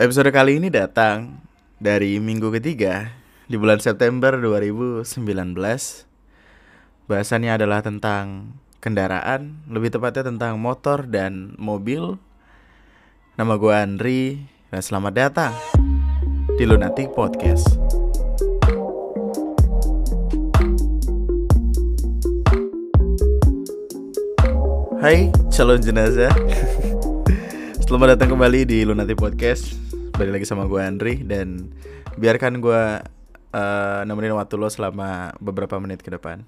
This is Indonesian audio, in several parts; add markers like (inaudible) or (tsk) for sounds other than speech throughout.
Episode kali ini datang dari minggu ketiga di bulan September 2019. Bahasannya adalah tentang kendaraan, lebih tepatnya tentang motor dan mobil. Nama gue Andri dan selamat datang di Lunatic Podcast. Hai, calon jenazah. (laughs) Selamat datang kembali di Lunatic Podcast. Balik lagi sama gue Andri dan biarkan gue uh, nemenin waktu lo selama beberapa menit ke depan.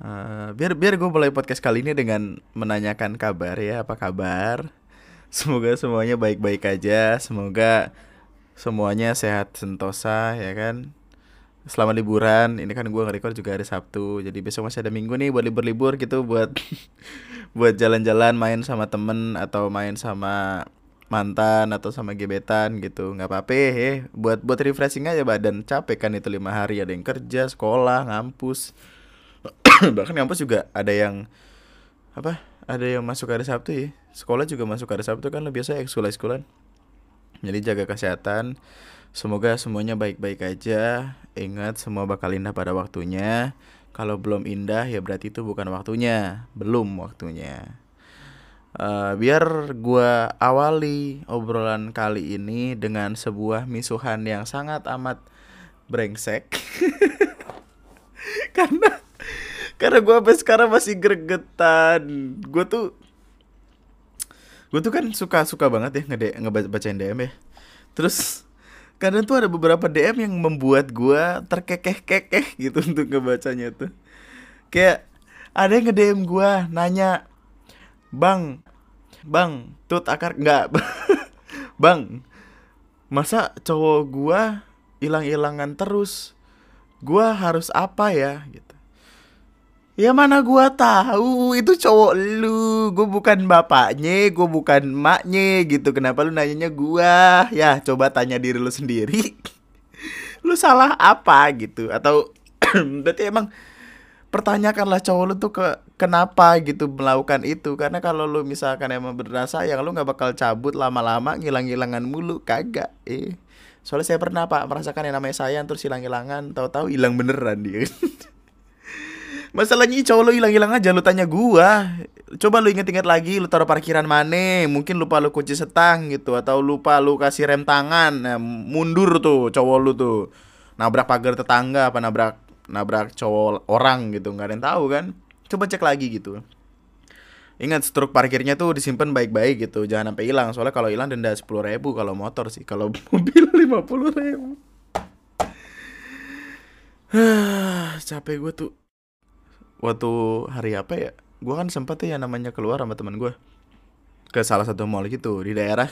Uh, biar biar gue mulai podcast kali ini dengan menanyakan kabar ya, apa kabar? Semoga semuanya baik-baik aja. Semoga semuanya sehat sentosa ya kan selama liburan ini kan gue nge-record juga hari Sabtu jadi besok masih ada minggu nih buat libur-libur gitu buat (laughs) buat jalan-jalan main sama temen atau main sama mantan atau sama gebetan gitu nggak apa-apa ya buat buat refreshing aja badan capek kan itu lima hari ada yang kerja sekolah ngampus. (clears throat) Bahkan ngampus juga ada yang apa ada yang masuk hari Sabtu ya. Sekolah juga masuk hari Sabtu kan biasa ekskul ekskulan jadi jaga kesehatan. Semoga semuanya baik-baik aja. Ingat semua bakal indah pada waktunya. Kalau belum indah ya berarti itu bukan waktunya, belum waktunya. Uh, biar gua awali obrolan kali ini dengan sebuah misuhan yang sangat amat brengsek. (laughs) karena karena gua sampai sekarang masih gregetan. Gua tuh gue tuh kan suka suka banget ya ngede ngebacain DM ya. Terus kadang tuh ada beberapa DM yang membuat gue terkekeh-kekeh gitu (laughs) untuk ngebacanya tuh kayak ada yang nge-DM gue nanya bang. Bang tut akar. Nggak. (laughs) Bang masa cowok gue hilang-hilangan terus? Gue harus apa ya? Gitu. Ya mana gua tahu itu cowok lu, gue bukan bapaknya, gue bukan maknya gitu. Kenapa lu nanyanya gua? Ya coba tanya diri lu sendiri. (laughs) lu salah apa? Gitu? Atau (clears throat) berarti emang pertanyakanlah cowok lu tuh ke kenapa gitu melakukan itu karena kalau lu misalkan emang berasa yang lu nggak bakal cabut lama-lama ngilang-ngilangan mulu kagak eh soalnya saya pernah pak merasakan yang namanya sayang terus hilang-hilangan tahu-tahu hilang beneran dia (laughs) Masalahnya cowok lo hilang-hilang aja lu tanya gua. Coba lu inget-inget lagi lu taruh parkiran mana? Mungkin lupa lu kunci setang gitu atau lupa lu kasih rem tangan. Nah, mundur tuh cowok lu tuh. Nabrak pagar tetangga apa nabrak nabrak cowok orang gitu, nggak ada yang tahu kan. Coba cek lagi gitu. Ingat struk parkirnya tuh disimpan baik-baik gitu, jangan sampai hilang. Soalnya kalau hilang denda sepuluh ribu kalau motor sih, kalau (laughs) mobil lima puluh ribu. (sighs) capek gue tuh waktu hari apa ya gue kan sempat ya namanya keluar sama teman gue ke salah satu mall gitu di daerah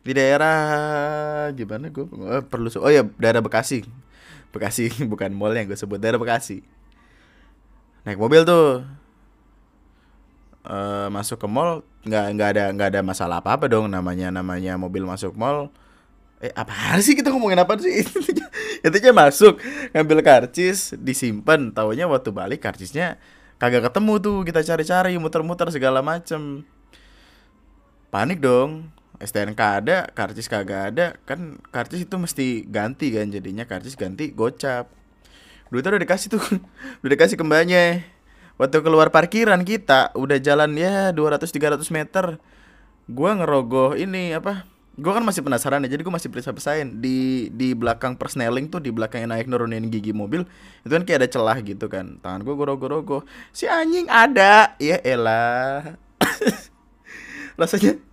di daerah gimana gue oh, perlu oh ya daerah Bekasi Bekasi (laughs) bukan mall yang gue sebut daerah Bekasi. Naik mobil tuh. Uh, masuk ke mall nggak nggak ada nggak ada masalah apa apa dong namanya namanya mobil masuk mall. Eh apa sih kita ngomongin apa sih? (laughs) Intinya masuk ngambil karcis disimpan. Taunya waktu balik karcisnya kagak ketemu tuh kita cari-cari muter-muter segala macem. Panik dong STNK ada karcis kagak ada kan karcis itu mesti ganti kan jadinya karcis ganti gocap. Duitnya udah dikasih tuh (laughs) udah dikasih kembanya waktu keluar parkiran kita udah jalan ya 200-300 meter. Gua ngerogoh ini apa gue kan masih penasaran ya jadi gue masih periksa pesain di di belakang persneling tuh di belakang yang naik nurunin gigi mobil itu kan kayak ada celah gitu kan. Tangan gue goro-goro si anjing ada. Ya elah. (coughs) Rasanya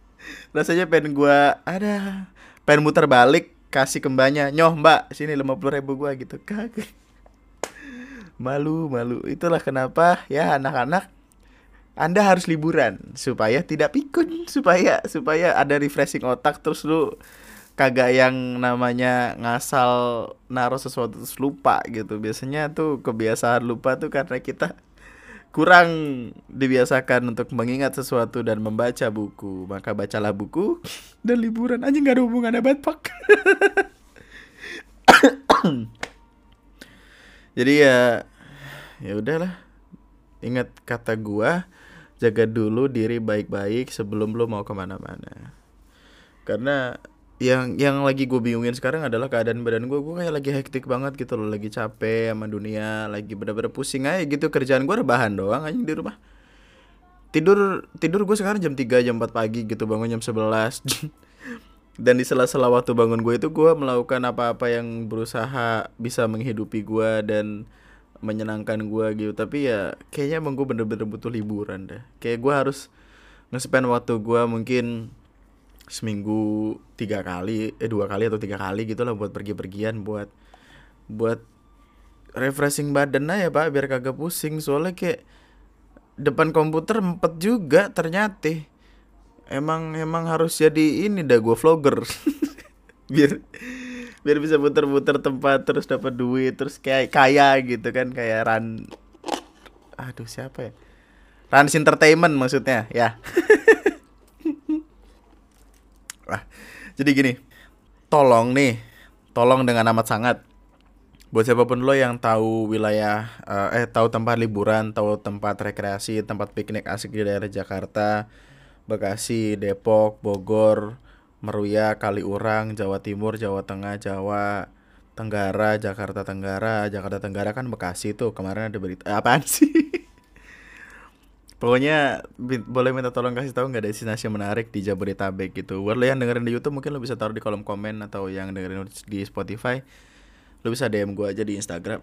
rasanya pengen gue ada pengen muter balik kasih kembanya. Nyoh mbak sini lima puluh ribu gue gitu. Kagak. Malu malu. Itulah kenapa ya anak-anak anda harus liburan supaya tidak pikun, supaya supaya ada refreshing otak. Terus lu kagak yang namanya ngasal naruh sesuatu terus lupa gitu. Biasanya tuh kebiasaan lupa tuh karena kita kurang dibiasakan untuk mengingat sesuatu dan membaca buku. Maka bacalah buku dan liburan aja nggak ada hubungannya pak. (coughs) Jadi ya ya udahlah. Ingat kata gua jaga dulu diri baik-baik sebelum lo mau ke mana-mana karena yang yang lagi gue bingungin sekarang adalah keadaan badan gue gue kayak lagi hektik banget gitu loh. Lagi capek sama dunia lagi bener-bener pusing aja gitu. Kerjaan gue rebahan doang aja di rumah. Tidur tidur gue sekarang jam 3 jam 4 pagi gitu. Bangun jam 11 (laughs) dan di sela-sela waktu bangun gue itu gue melakukan apa-apa yang berusaha bisa menghidupi gue dan menyenangkan gue gitu. Tapi ya kayaknya emang gue bener-bener butuh liburan deh. Kayak gue harus nge-spend waktu gue mungkin seminggu tiga kali eh dua kali atau tiga kali gitu lah buat pergi-pergian buat buat refreshing badan aja pak biar kagak pusing. Soalnya kayak depan komputer empat juga ternyata. Emang emang harus jadi ini dah gue vlogger. (laughs) Biar biar bisa puter-puter tempat terus dapat duit terus kayak kaya gitu kan kayak ran aduh siapa ya? Rans Entertainment maksudnya ya (laughs) Wah, jadi gini, tolong nih, tolong dengan amat sangat buat siapa pun lo yang tahu wilayah uh, eh tahu tempat liburan, tahu tempat rekreasi, tempat piknik asik di daerah Jakarta, Bekasi, Depok, Bogor, Meruya, Kaliurang, Jawa Timur, Jawa Tengah, Jawa Tenggara, Jakarta Tenggara, Jakarta Tenggara kan Bekasi tuh kemarin ada berita eh, apaan sih? (laughs) Pokoknya boleh minta tolong kasih tahu nggak destinasi menarik di Jabodetabek gitu. Buat lo yang dengerin di YouTube mungkin lo bisa taruh di kolom komen atau yang dengerin di Spotify lo bisa DM gue aja di Instagram.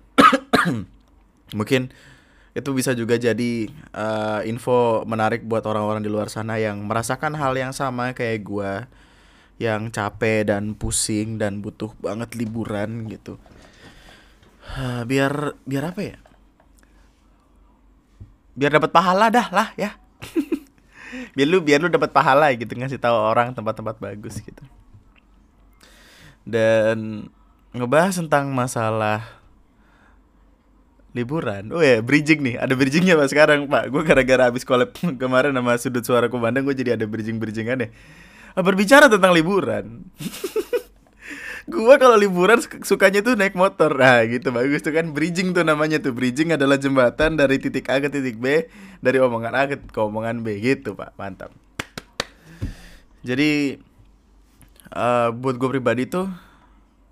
(coughs) mungkin itu bisa juga jadi uh, info menarik buat orang-orang di luar sana yang merasakan hal yang sama kayak gue yang capek dan pusing dan butuh banget liburan gitu. (sighs) Biar biar apa ya? Biar dapat pahala dah lah ya (laughs) biar lu biar lu dapat pahala gitu ngasih tahu orang tempat-tempat bagus gitu dan ngebahas tentang masalah liburan. Oh ya, bridging nih. Ada bridgingnya pak sekarang pak. Gue gara-gara habis collab (laughs) kemarin sama sudut suara kumandang, gue jadi ada bridging bridgingannya. Berbicara tentang liburan. (laughs) gua kalau liburan sukanya tuh naik motor. Nah gitu bagus tuh kan. Bridging tuh namanya tuh. Bridging adalah jembatan dari titik A ke titik B dari omongan A ke, ke omongan B. Gitu pak. Mantap. Jadi uh, buat gue pribadi tuh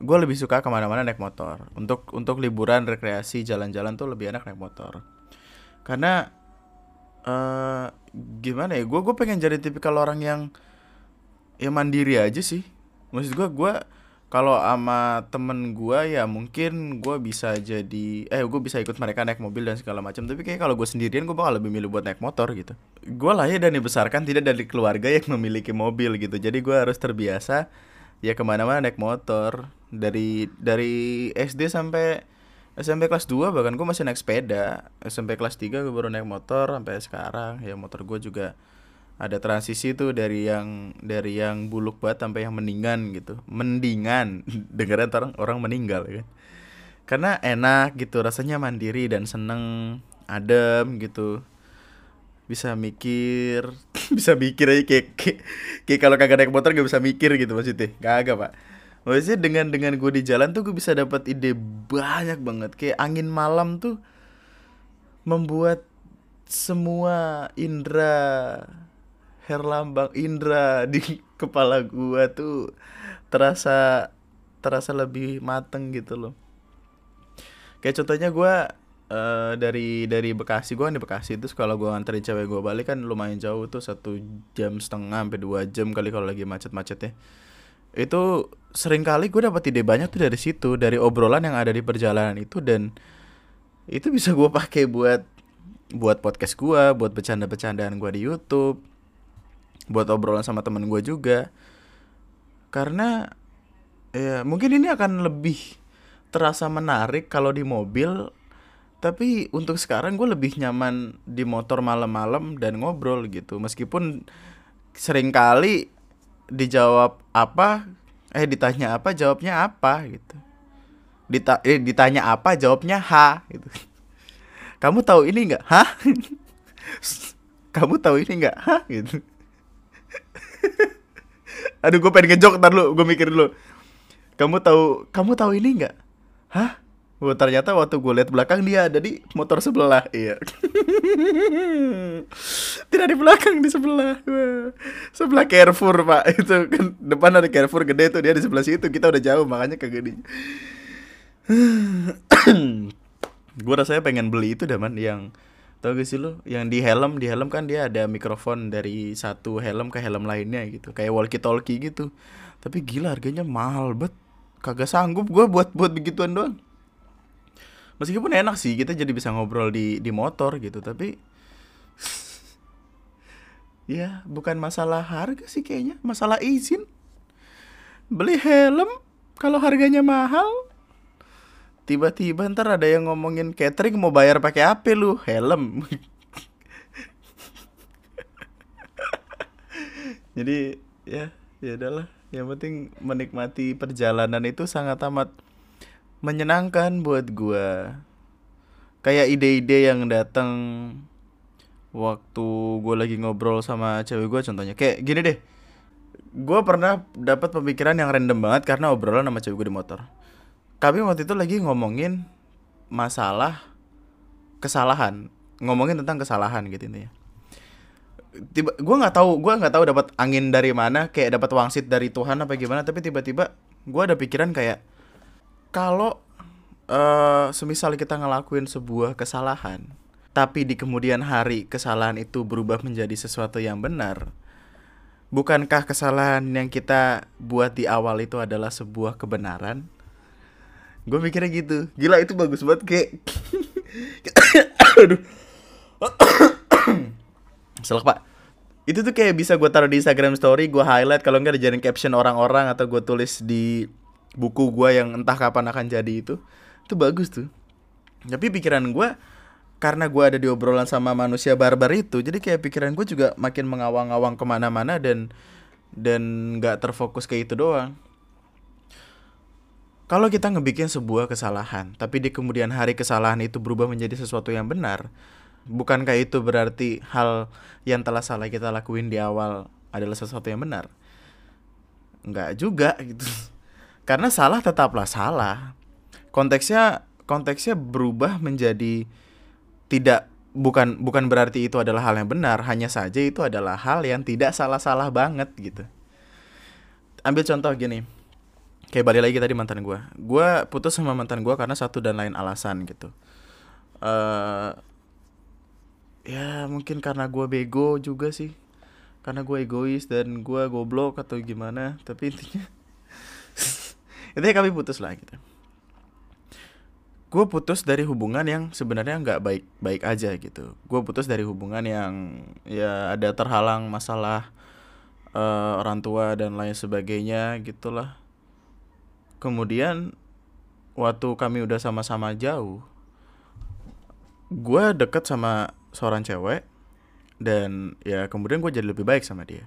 gue lebih suka ke mana-mana naik motor. Untuk untuk liburan rekreasi jalan-jalan tuh lebih enak naik motor. Karena uh, gimana ya? Gue gue pengen jadi tipikal orang yang ya mandiri aja sih. Maksud gue gue kalau sama temen gue ya mungkin gue bisa jadi eh gue bisa ikut mereka naik mobil dan segala macam. Tapi kayak kalau gue sendirian gue bakal lebih milih buat naik motor gitu. Gue lahir dan dibesarkan tidak dari keluarga yang (laughs) memiliki mobil gitu. Jadi gue harus terbiasa ya ke mana-mana naik motor. Dari dari SD sampai SMP kelas 2 bahkan gue masih naik sepeda. SMP kelas 3 gue baru naik motor sampai sekarang. Ya motor gue juga ada transisi tuh dari yang dari yang buluk banget sampai yang mendingan gitu. Mendingan. (laughs) Dengeran orang orang meninggal kan? Karena enak gitu rasanya mandiri dan seneng adem gitu. Bisa mikir (laughs) bisa mikir aja kayak kayak, kayak kalau kagak naik motor gak bisa mikir gitu maksudnya. Kagak pak. Maksudnya dengan dengan gue di jalan tuh gue bisa dapat ide banyak banget. Kayak angin malam tuh membuat semua indera Herlambang Indra di kepala gua tuh terasa terasa lebih mateng gitu loh. Kayak contohnya gua uh, dari dari Bekasi gua kan di Bekasi itu kalau gua nganterin cewek gua balik kan lumayan jauh tuh satu jam setengah sampai dua jam kali kalau lagi macet-macetnya itu sering kali gue dapat ide banyak tuh dari situ dari obrolan yang ada di perjalanan itu dan itu bisa gue pakai buat buat podcast gue buat bercanda-bercandaan gue di YouTube buat obrolan sama temen gue juga. Karena ya mungkin ini akan lebih terasa menarik kalau di mobil tapi untuk sekarang gue lebih nyaman di motor malam-malam dan ngobrol gitu. Meskipun sering kali dijawab apa eh ditanya apa jawabnya apa gitu. Dita eh, ditanya apa jawabnya ha gitu. Kamu tahu ini nggak? Hah? (laughs) Kamu tahu ini nggak? Hah? Gitu (laughs) Aduh gue pengen ngejok ntar lu, gue mikir dulu. Kamu tahu kamu tahu ini nggak? Hah? Oh, ternyata waktu gue lihat belakang dia ada di motor sebelah. Iya. (laughs) Tidak di belakang di sebelah. Sebelah Carrefour, Pak. (laughs) Itu kan depan ada Carrefour gede tuh, dia di sebelah situ. Kita udah jauh makanya kagak di. gue rasanya pengen beli itu dah man yang tau gak sih lo yang di helm di helm kan dia ada mikrofon dari satu helm ke helm lainnya gitu. Kayak walkie talkie gitu. Tapi gila harganya mahal bet. Kagak sanggup gue buat buat begituan doang. Meskipun enak sih kita jadi bisa ngobrol di di motor gitu. Tapi (laughs) ya bukan masalah harga sih kayaknya. Masalah izin. Beli helm kalau harganya mahal tiba-tiba ntar ada yang ngomongin catering mau bayar pakai apa lu helm. (laughs) Jadi ya ya adalah yang penting menikmati perjalanan itu sangat amat menyenangkan buat gua. Kayak ide-ide yang datang waktu gue lagi ngobrol sama cewek gue contohnya. Kayak gini deh. Gue pernah dapat pemikiran yang random banget karena obrolan sama cewek gue di motor kami waktu itu lagi ngomongin masalah kesalahan ngomongin tentang kesalahan gitu intinya tiba gue nggak tahu gue nggak tahu dapat angin dari mana kayak dapat wangsit dari Tuhan apa gimana tapi tiba-tiba gue ada pikiran kayak kalau uh, semisal kita ngelakuin sebuah kesalahan, tapi di kemudian hari kesalahan itu berubah menjadi sesuatu yang benar, bukankah kesalahan yang kita buat di awal itu adalah sebuah kebenaran? Gue mikirnya gitu. Gila itu bagus banget kayak (coughs) Aduh. (coughs) Selek pak. Itu tuh kayak bisa gue taruh di Instagram story Gue highlight kalau nggak dijadiin caption orang-orang Atau gue tulis di buku gue yang entah kapan akan jadi itu. Itu bagus tuh. Tapi pikiran gue karena gue ada di obrolan sama manusia barbar itu jadi kayak pikiran gue juga makin mengawang-awang ke mana-mana dan dan nggak terfokus ke itu doang kalau kita ngebikin sebuah kesalahan tapi di kemudian hari kesalahan itu berubah menjadi sesuatu yang benar bukankah itu berarti hal yang telah salah kita lakuin di awal adalah sesuatu yang benar? Nggak juga gitu. (laughs) Karena salah tetaplah salah. Konteksnya konteksnya berubah menjadi tidak bukan bukan berarti itu adalah hal yang benar hanya saja itu adalah hal yang tidak salah-salah banget gitu. Ambil contoh gini kayak balik lagi tadi mantan gue gue putus sama mantan gue karena satu dan lain alasan gitu. Uh, ya mungkin karena gue bego juga sih. Karena gue egois dan gue goblok atau gimana. Tapi intinya (laughs) intinya kami putus lah gitu. Gue putus dari hubungan yang sebenarnya nggak baik baik aja gitu. Gue putus dari hubungan yang ya ada terhalang masalah uh, orang tua dan lain sebagainya gitulah kemudian waktu kami udah sama-sama jauh gue deket sama seorang cewek dan ya kemudian gue jadi lebih baik sama dia.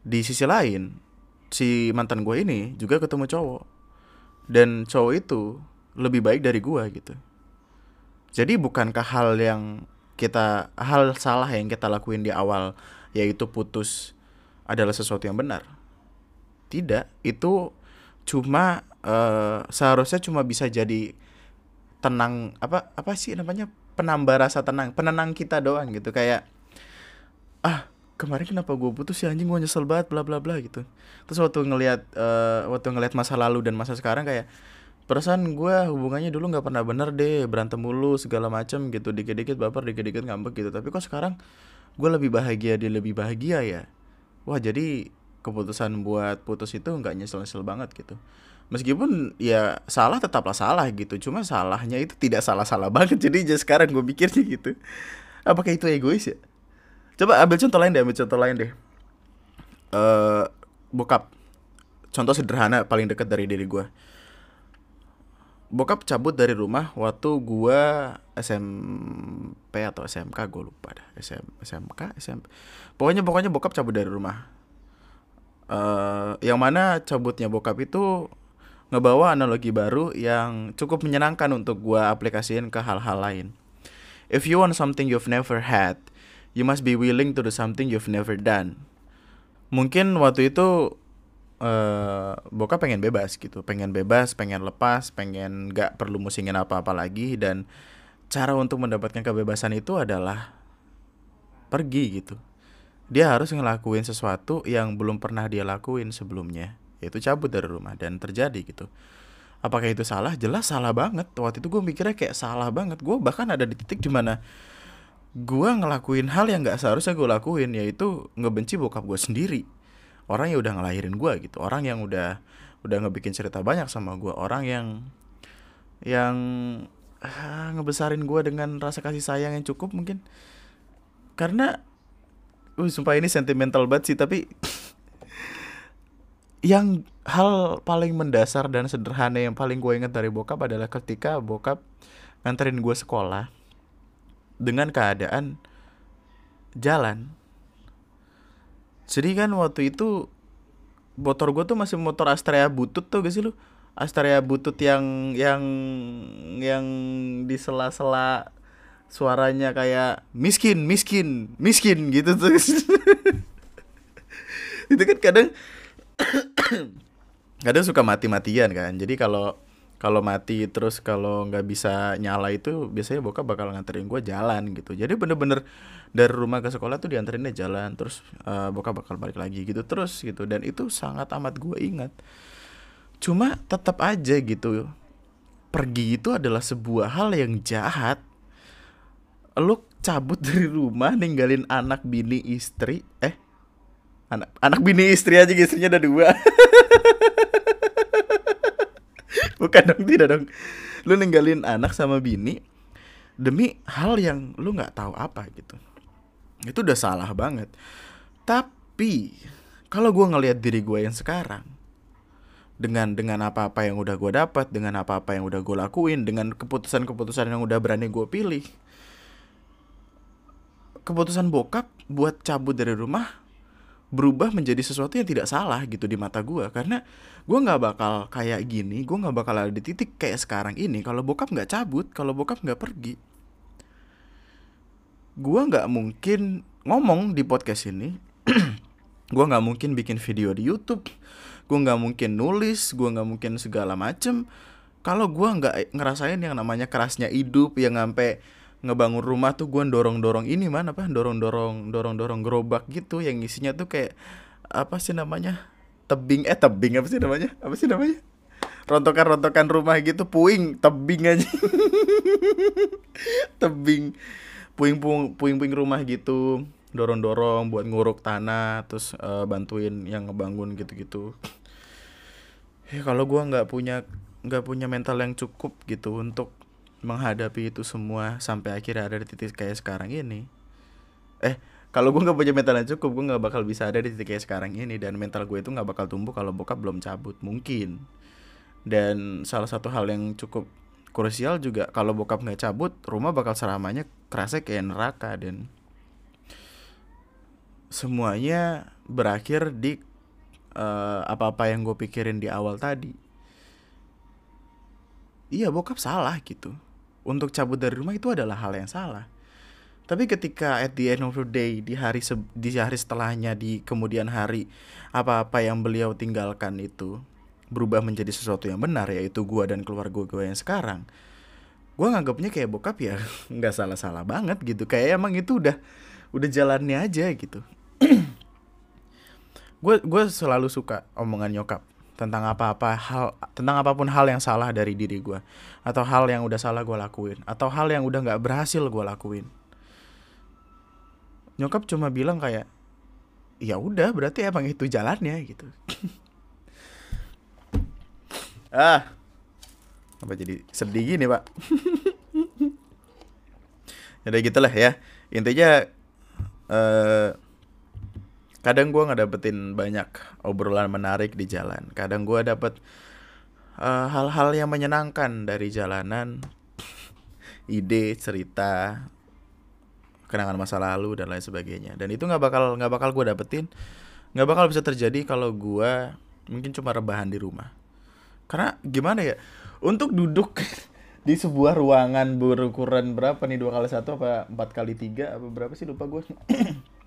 Di sisi lain si mantan gue ini juga ketemu cowok dan cowok itu lebih baik dari gue gitu. Jadi bukankah hal yang kita hal salah yang kita lakuin di awal yaitu putus adalah sesuatu yang benar? Tidak. Itu cuma uh, seharusnya cuma bisa jadi tenang apa apa sih namanya penambah rasa tenang penenang kita doang gitu. Kayak ah kemarin kenapa gue putus sih anjing? Gue nyesel banget bla bla bla gitu. Terus waktu ngelihat uh, waktu ngelihat masa lalu dan masa sekarang kayak perasaan gue hubungannya dulu nggak pernah bener deh berantem mulu segala macem gitu. Dikit dikit baper dikit dikit ngambek gitu. Tapi kok sekarang gue lebih bahagia dia lebih bahagia ya? Wah jadi keputusan buat putus itu nggak nyesel nyesel banget gitu meskipun ya salah tetaplah salah gitu cuma salahnya itu tidak salah salah (laughs) banget jadi sekarang gue pikirnya gitu apakah itu egois ya Coba ambil contoh lain deh, ambil contoh lain deh. Uh, bokap. Contoh sederhana paling dekat dari diri gue. Bokap cabut dari rumah waktu gue SMP atau SMK gue lupa dah. SM, SMK, SMP. Pokoknya pokoknya bokap cabut dari rumah. Uh, yang mana cabutnya bokap itu ngebawa analogi baru yang cukup menyenangkan untuk gue aplikasiin ke hal-hal lain. If you want something you've never had, you must be willing to do something you've never done. Mungkin waktu itu uh, bokap pengen bebas gitu pengen bebas pengen lepas pengen nggak perlu musingin apa apa lagi dan cara untuk mendapatkan kebebasan itu adalah pergi gitu dia harus ngelakuin sesuatu yang belum pernah dia lakuin sebelumnya. Yaitu cabut dari rumah dan terjadi gitu. Apakah itu salah? Jelas salah banget. Waktu itu gue mikirnya kayak salah banget. Gue bahkan ada di titik di mana gue ngelakuin hal yang nggak seharusnya gue lakuin yaitu ngebenci bokap gue sendiri. Orang yang udah ngelahirin gue gitu. Orang yang udah udah ngebikin cerita banyak sama gue orang yang yang ah, ngebesarin gue dengan rasa kasih sayang yang cukup mungkin. Karena uh, sumpah ini sentimental banget sih tapi yang hal paling mendasar dan sederhana yang paling gue ingat dari bokap adalah ketika bokap nganterin gue sekolah dengan keadaan jalan. Jadi kan waktu itu motor gue tuh masih motor Astrea butut tuh gak sih lu? Astrea butut yang yang yang di sela-sela suaranya kayak miskin, miskin, miskin gitu tuh. (laughs) itu kan kadang (coughs) kadang suka mati-matian kan. Jadi kalau kalau mati terus kalau nggak bisa nyala itu biasanya bokap bakal nganterin gue jalan gitu jadi bener-bener dari rumah ke sekolah tuh dianterinnya jalan terus uh, bokap bakal balik lagi gitu terus gitu dan itu sangat amat gue ingat cuma tetap aja gitu pergi itu adalah sebuah hal yang jahat lu cabut (laughs) dari rumah ninggalin anak bini istri eh anak anak bini istri aja istrinya ada dua. (laughs) Bukan dong tidak dong. Lu ninggalin anak sama bini demi hal yang lu nggak tahu apa gitu. Itu udah salah banget. Tapi kalau gue ngelihat diri gue yang sekarang dengan dengan apa-apa yang udah gue dapat dengan apa-apa yang udah gue lakuin dengan keputusan-keputusan yang udah berani gue pilih keputusan bokap buat cabut dari rumah berubah menjadi sesuatu yang tidak salah gitu di mata gue karena gue nggak bakal kayak gini gue nggak bakal ada di titik kayak sekarang ini kalau bokap nggak cabut kalau bokap nggak pergi. Gue nggak mungkin ngomong di podcast ini. (clears throat) Gue nggak mungkin bikin video di YouTube. Gue nggak mungkin nulis gue nggak mungkin segala macem. Kalau gue nggak ngerasain yang namanya kerasnya hidup yang sampai ngebangun rumah tuh gue dorong dorong ini mana apa dorong dorong dorong dorong gerobak gitu yang isinya tuh kayak apa sih namanya tebing eh tebing apa sih namanya apa sih namanya rontokan rontokan rumah gitu puing tebing aja. (laughs) Tebing puing puing puing puing rumah gitu dorong dorong buat nguruk tanah terus uh, bantuin yang ngebangun gitu gitu ya kalau gue nggak punya nggak punya mental yang cukup gitu untuk menghadapi itu semua sampai akhirnya ada di titik kayak sekarang ini. Eh kalau gue nggak punya mental yang cukup gue nggak bakal bisa ada di titik kayak sekarang ini dan mental gue itu nggak bakal tumbuh kalau bokap belum cabut mungkin. Dan salah satu hal yang cukup krusial juga kalau bokap nggak cabut rumah bakal selamanya kerasa kayak neraka dan semuanya berakhir di uh, apa-apa yang gue pikirin di awal tadi. Iya bokap salah gitu untuk cabut dari rumah itu adalah hal yang salah. Tapi ketika at the end of the day di hari di hari setelahnya di kemudian hari apa-apa yang beliau tinggalkan itu berubah menjadi sesuatu yang benar yaitu gua dan keluarga gua yang sekarang. Gua nganggapnya kayak bokap ya (laughs) nggak salah-salah banget gitu. Kayak emang itu udah udah jalannya aja gitu. (clears throat) gue gue selalu suka omongan nyokap tentang apa-apa hal tentang apa pun hal yang salah dari diri gue atau hal yang udah salah gue lakuin atau hal yang udah nggak berhasil gue lakuin. Nyokap cuma bilang kayak ya udah berarti emang itu jalannya gitu. (laughs) Ah apa jadi sedih gini pak? (laughs) Ya gitulah ya. Intinya uh, kadang gue nggak dapetin banyak obrolan menarik di jalan. Kadang gue dapet uh, hal-hal yang menyenangkan dari jalanan. Ide cerita kenangan masa lalu dan lain sebagainya. Dan itu nggak bakal nggak bakal gue dapetin. Nggak bakal bisa terjadi kalau gue mungkin cuma rebahan di rumah. Karena gimana ya untuk duduk (laughs) di sebuah ruangan berukuran berapa nih? Dua kali satu apa empat kali tiga apa berapa sih? Lupa gue (clears throat)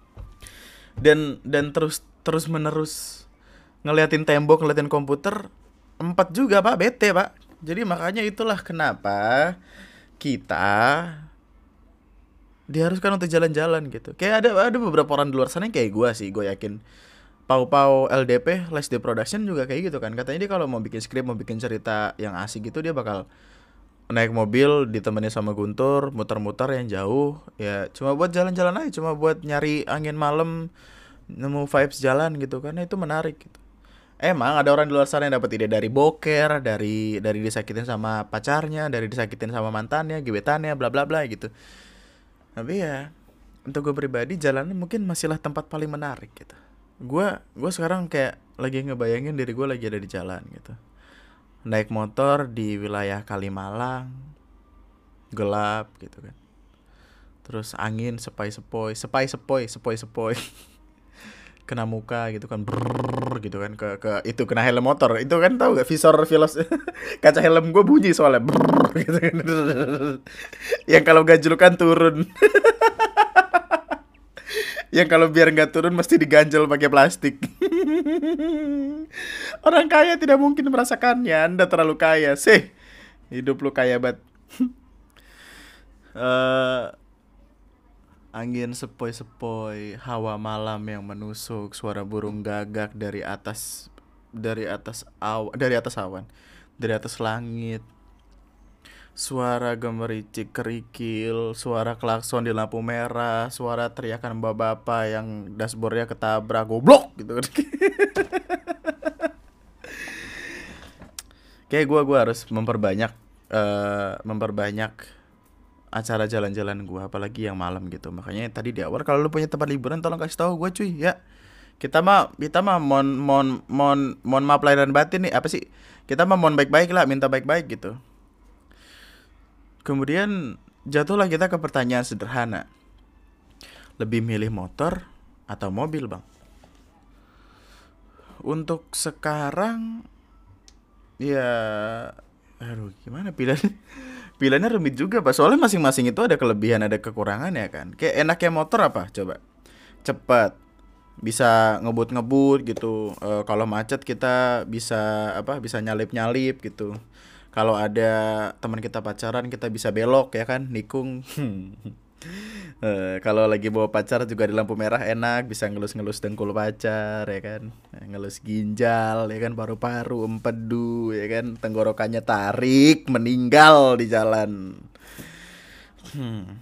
dan dan terus terus menerus ngeliatin tembok ngeliatin komputer empat juga pak. Bete pak. Jadi makanya itulah kenapa kita diharuskan untuk jalan-jalan gitu. Kayak ada ada beberapa orang di luar sana yang kayak gue sih gue yakin. Pau-Pau LDP Last Day Production juga kayak gitu kan. Katanya dia kalau mau bikin skrip mau bikin cerita yang asik gitu dia bakal naik mobil ditemani sama Guntur muter-muter yang jauh. Ya cuma buat jalan-jalan aja cuma buat nyari angin malam nemu vibes jalan gitu karena itu menarik gitu. Emang ada orang di luar sana yang dapat ide dari boker dari dari disakitin sama pacarnya dari disakitin sama mantannya gebetannya bla bla bla gitu. Tapi ya untuk gue pribadi jalanan mungkin masihlah tempat paling menarik gitu. Gue gue sekarang kayak lagi ngebayangin diri gue lagi ada di jalan gitu naik motor di wilayah Kalimalang gelap gitu kan. Terus angin sepoi sepoi sepoi sepoi sepoi sepoi (laughs) kena muka gitu kan brrrr, gitu kan ke ke itu kena helm motor. Itu kan tahu gak visor filos (laughs) kaca helm gue bunyi soalnya brrrr, gitu kan. (laughs) Yang kalau gajlukan turun yang kalau biar nggak turun mesti diganjel pakai plastik. (laughs) Orang kaya tidak mungkin merasakannya. Anda terlalu kaya. Sih hidup lu kaya banget. Uh, (laughs) Angin sepoi-sepoi, hawa malam yang menusuk, suara burung gagak dari atas dari atas aw dari atas awan, dari atas langit. Suara gemericik kerikil, suara klakson di lampu merah, suara teriakan bapak-bapak yang dashboardnya ketabrak, goblok gitu. (laughs) Kayak gue gua harus memperbanyak uh, memperbanyak acara jalan-jalan gue apalagi yang malam gitu. Makanya tadi di awal kalau lu punya tempat liburan tolong kasih tahu gue cuy ya. Kita mah kita mah mon mon mon mon maaf lahir dan batin nih apa sih? Kita mah mon baik-baik lah minta baik-baik gitu kemudian jatuhlah kita ke pertanyaan sederhana. Lebih milih motor atau mobil bang? Untuk sekarang ya aduh gimana pilihannya? (laughs) Pilihannya rumit juga pak. Soalnya masing-masing itu ada kelebihan ada kekurangan ya kan? Kayak enaknya motor apa coba? Cepat. Bisa ngebut-ngebut gitu. E, kalau macet kita bisa apa bisa nyalip-nyalip gitu kalau ada teman kita pacaran kita bisa belok ya kan? Nikung. Uh, (laughs) kalau lagi bawa pacar juga di lampu merah enak. Bisa ngelus-ngelus dengkul pacar ya kan? Ngelus ginjal ya kan? Paru-paru empedu ya kan? Tenggorokannya tarik meninggal di jalan. Hmm.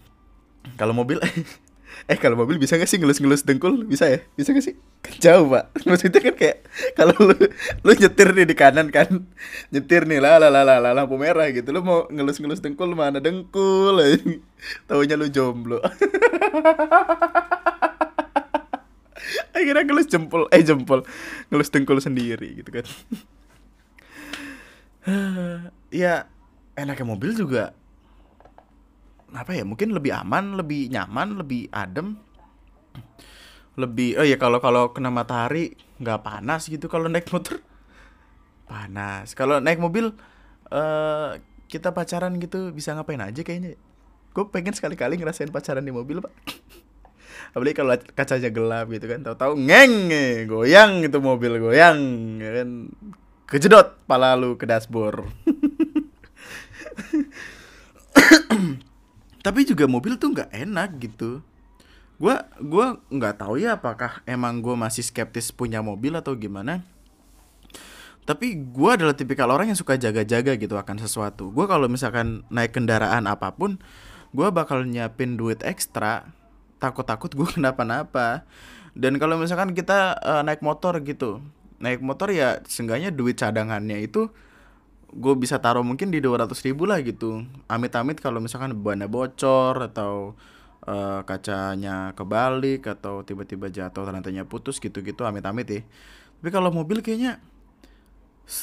kalau mobil (laughs) eh kalau mobil bisa gak sih ngelus-ngelus dengkul? Bisa ya? Bisa gak sih jauh pak. (laughs) Maksudnya kan kayak kalau lu lu nyetir nih di kanan kan nyetir nih lah lah lah lah lampu merah gitu. Lu mau ngelus-ngelus dengkul mana dengkul (laughs) taunya lu jomblo. (laughs) Akhirnya ngelus jempol eh jempol. Ngelus dengkul sendiri gitu kan. (sighs) Ya enaknya mobil juga apa ya mungkin lebih aman lebih nyaman lebih adem lebih oh ya kalau kalau kena matahari nggak panas gitu kalau naik motor. Panas. Kalau naik mobil uh, kita pacaran gitu bisa ngapain aja kayaknya. Gue pengen sekali-kali ngerasain pacaran di mobil pak. (laughs) Apalagi kalau kacanya gelap gitu kan tahu-tahu ngeng goyang itu mobil goyang ya kan. Kejedot pala lu ke dashboard. (laughs) Tapi juga mobil tuh nggak enak gitu gue gua nggak tahu ya apakah emang gue masih skeptis punya mobil atau gimana. Tapi gue adalah tipikal orang yang suka jaga-jaga gitu akan sesuatu. Gue kalau misalkan naik kendaraan apa pun gue bakal nyiapin duit ekstra. Takut-takut gue (laughs) kenapa-napa. Dan kalau misalkan kita uh, naik motor gitu naik motor ya seenggaknya duit cadangannya itu gue bisa taruh mungkin di dua ratus ribu lah gitu. Amit-amit kalau misalkan bannya bocor atau uh, kacanya kebalik atau tiba-tiba jatuh rantainya putus gitu-gitu amit-amit ya. Tapi kalau mobil kayaknya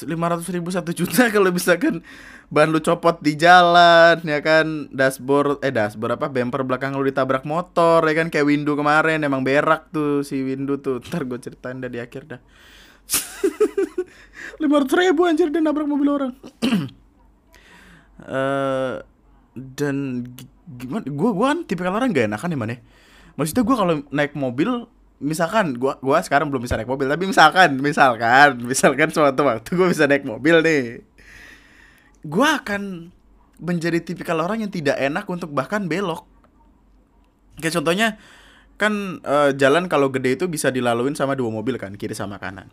lima ratus ribu satu juta (laughs) kalau misalkan ban lu copot di jalan ya kan? Dashboard eh dashboard apa? Bumper belakang lu ditabrak motor ya kan? Kayak window kemarin emang berak tuh si window tuh. (laughs) Ntar gue ceritain dah di akhir dah. (laughs) lima ratus ribu anjir dia nabrak mobil orang. Uh, (clears throat) dan gimana? Gue gue kan tipikal orang gak enakan ya mana maksudnya gue kalau naik mobil misalkan gua gua sekarang belum bisa naik mobil tapi misalkan misalkan misalkan suatu waktu gua bisa naik mobil nih. Gua akan menjadi tipikal orang yang tidak enak untuk bahkan belok. Kayak contohnya kan uh, jalan kalau gede itu bisa dilaluin sama dua mobil kan kiri sama kanan.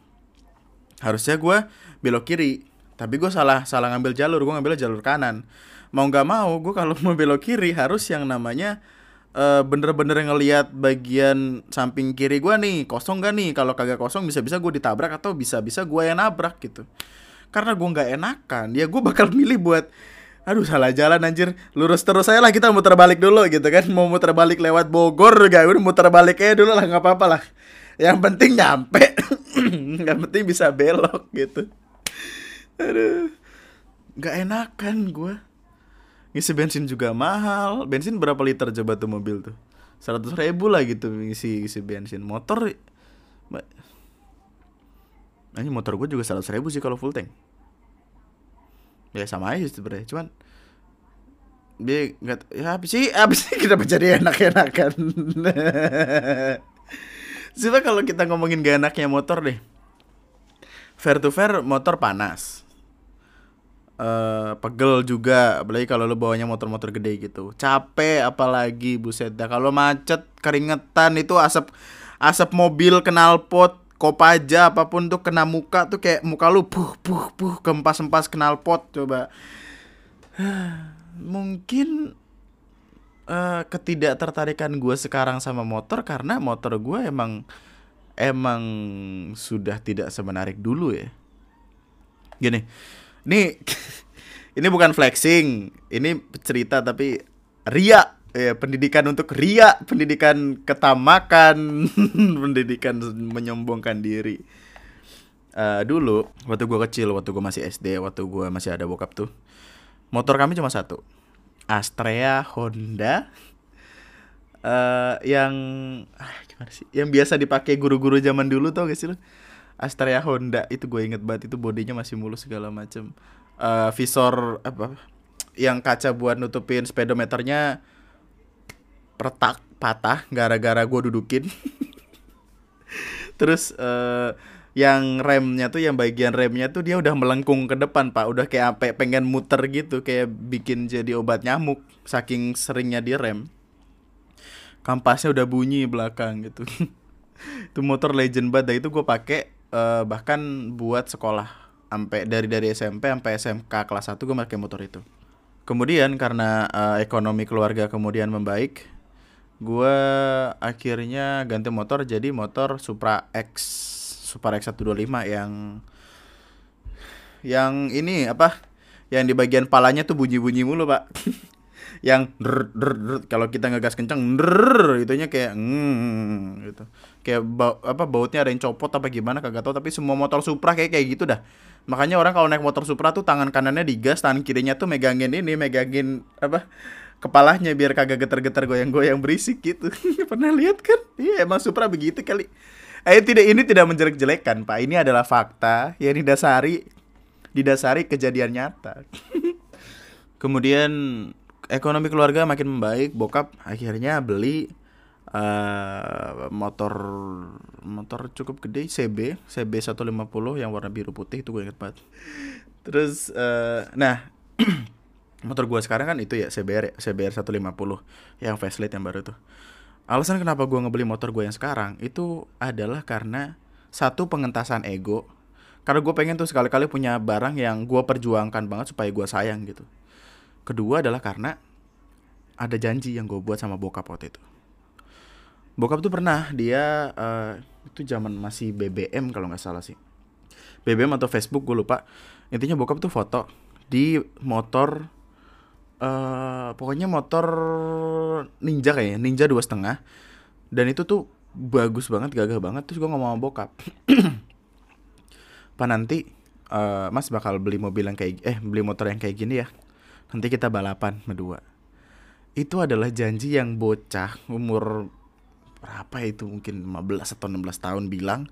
Harusnya gua belok kiri tapi gue salah salah ngambil jalur gue ngambil jalur kanan mau nggak mau gue kalau mau belok kiri harus yang namanya uh, bener-bener ngelihat bagian samping kiri gue nih kosong gak nih? Kalau kagak kosong bisa-bisa gue ditabrak atau bisa-bisa gue yang nabrak gitu. Karena gue nggak enakan ya gue bakal milih buat aduh salah jalan anjir. Lurus terus saya lah kita muter balik dulu gitu kan. Mau muter balik lewat Bogor gak udah muter balik aja dulu lah nggak apa-apa lah. Yang penting nyampe. (clears throat) Nggak penting bisa belok gitu. Aduh. Nggak enakan gue ngisi bensin juga mahal. Bensin berapa liter coba tuh mobil tuh? Seratus ribu lah gitu ngisi ngisi bensin. Motor ini motor gue juga seratus ribu sih kalau full tank. Ya sama aja sebenarnya. Cuman dia nggak ya apa sih (laughs) apa sih kita jadi enak-enakan? Coba kalau kita ngomongin gak enaknya motor deh. Fair to fair motor panas uh, pegel juga apalagi kalau lo bawanya motor-motor gede gitu. Capek apalagi buset. Dah kalau macet keringetan itu asap asap mobil kenal pot kopaja apa pun tuh kena muka tuh kayak muka lu puh puh puh kempas empas kenal pot coba. (sighs) Mungkin uh, ketidaktertarikan gue sekarang sama motor karena motor gue emang emang sudah tidak semenarik dulu ya. Gini ini (laughs) ini bukan flexing, ini cerita tapi ria ya pendidikan untuk ria, pendidikan ketamakan, (laughs) pendidikan menyombongkan diri. Uh, dulu waktu gue kecil, waktu gue masih SD, waktu gue masih ada bokap tuh, motor kami cuma satu, Astrea Honda, uh, yang ah, gimana sih, yang biasa dipakai guru-guru zaman dulu tau gak sih lo? Astrea Honda itu gue inget banget itu bodinya masih mulus segala macem. Uh, visor apa yang kaca buat nutupin speedometernya retak patah gara-gara gue dudukin. (laughs) Terus uh, yang remnya tuh yang bagian remnya tuh dia udah melengkung ke depan pak. Udah kayak apa pengen muter gitu kayak bikin jadi obat nyamuk saking seringnya di rem. Kampasnya udah bunyi belakang gitu. (laughs) Itu motor legend banget itu gue pakai uh, bahkan buat sekolah sampai dari dari SMP sampai SMK kelas 1 gue pakai motor itu. Kemudian karena uh, ekonomi keluarga kemudian membaik, gue akhirnya ganti motor jadi motor Supra X Supra X 125 yang yang ini apa? Yang di bagian palanya tuh bunyi-bunyi mulu, Pak. (laughs) yang der, der, kalau kita ngegas kenceng der, itunya kayak mm, gitu. Kayak bau, apa bautnya ada yang copot apa gimana kagak tahu tapi semua motor Supra kayak kayak gitu dah. Makanya orang kalau naik motor Supra tuh tangan kanannya digas tangan kirinya tuh megangin ini megangin apa kepalanya biar kagak geter-geter goyang-goyang berisik gitu. (laughs) Pernah lihat kan? Iya emang Supra begitu kali. Eh tidak ini tidak menjelek-jelekan pak. Ini adalah fakta yang didasari didasari kejadian nyata. (laughs) Kemudian ekonomi keluarga makin membaik bokap akhirnya beli uh, motor motor cukup gede CB CB 150 yang warna biru putih itu gue inget banget. Terus uh, nah (clears throat) motor gue sekarang kan itu ya CBR CBR 150 yang facelift yang baru tuh. Alasan kenapa gue ngebeli motor gue yang sekarang itu adalah karena satu pengentasan ego. Karena gue pengen tuh sekali-kali punya barang yang gue perjuangkan banget supaya gue sayang gitu Kedua adalah karena ada janji yang gue buat sama bokap waktu itu. Bokap tuh pernah dia uh, itu zaman masih BBM kalau nggak salah sih. BBM atau Facebook gue lupa. Intinya bokap tuh foto di motor uh, pokoknya motor ninja kayaknya ninja dua setengah dan itu tuh bagus banget gagah banget terus gue ngomong sama bokap (clears throat) pak nanti uh, mas bakal beli mobil yang kayak eh beli motor yang kayak gini ya nanti kita balapan berdua. Itu adalah janji yang bocah umur berapa itu? Mungkin 15 atau 16 tahun bilang.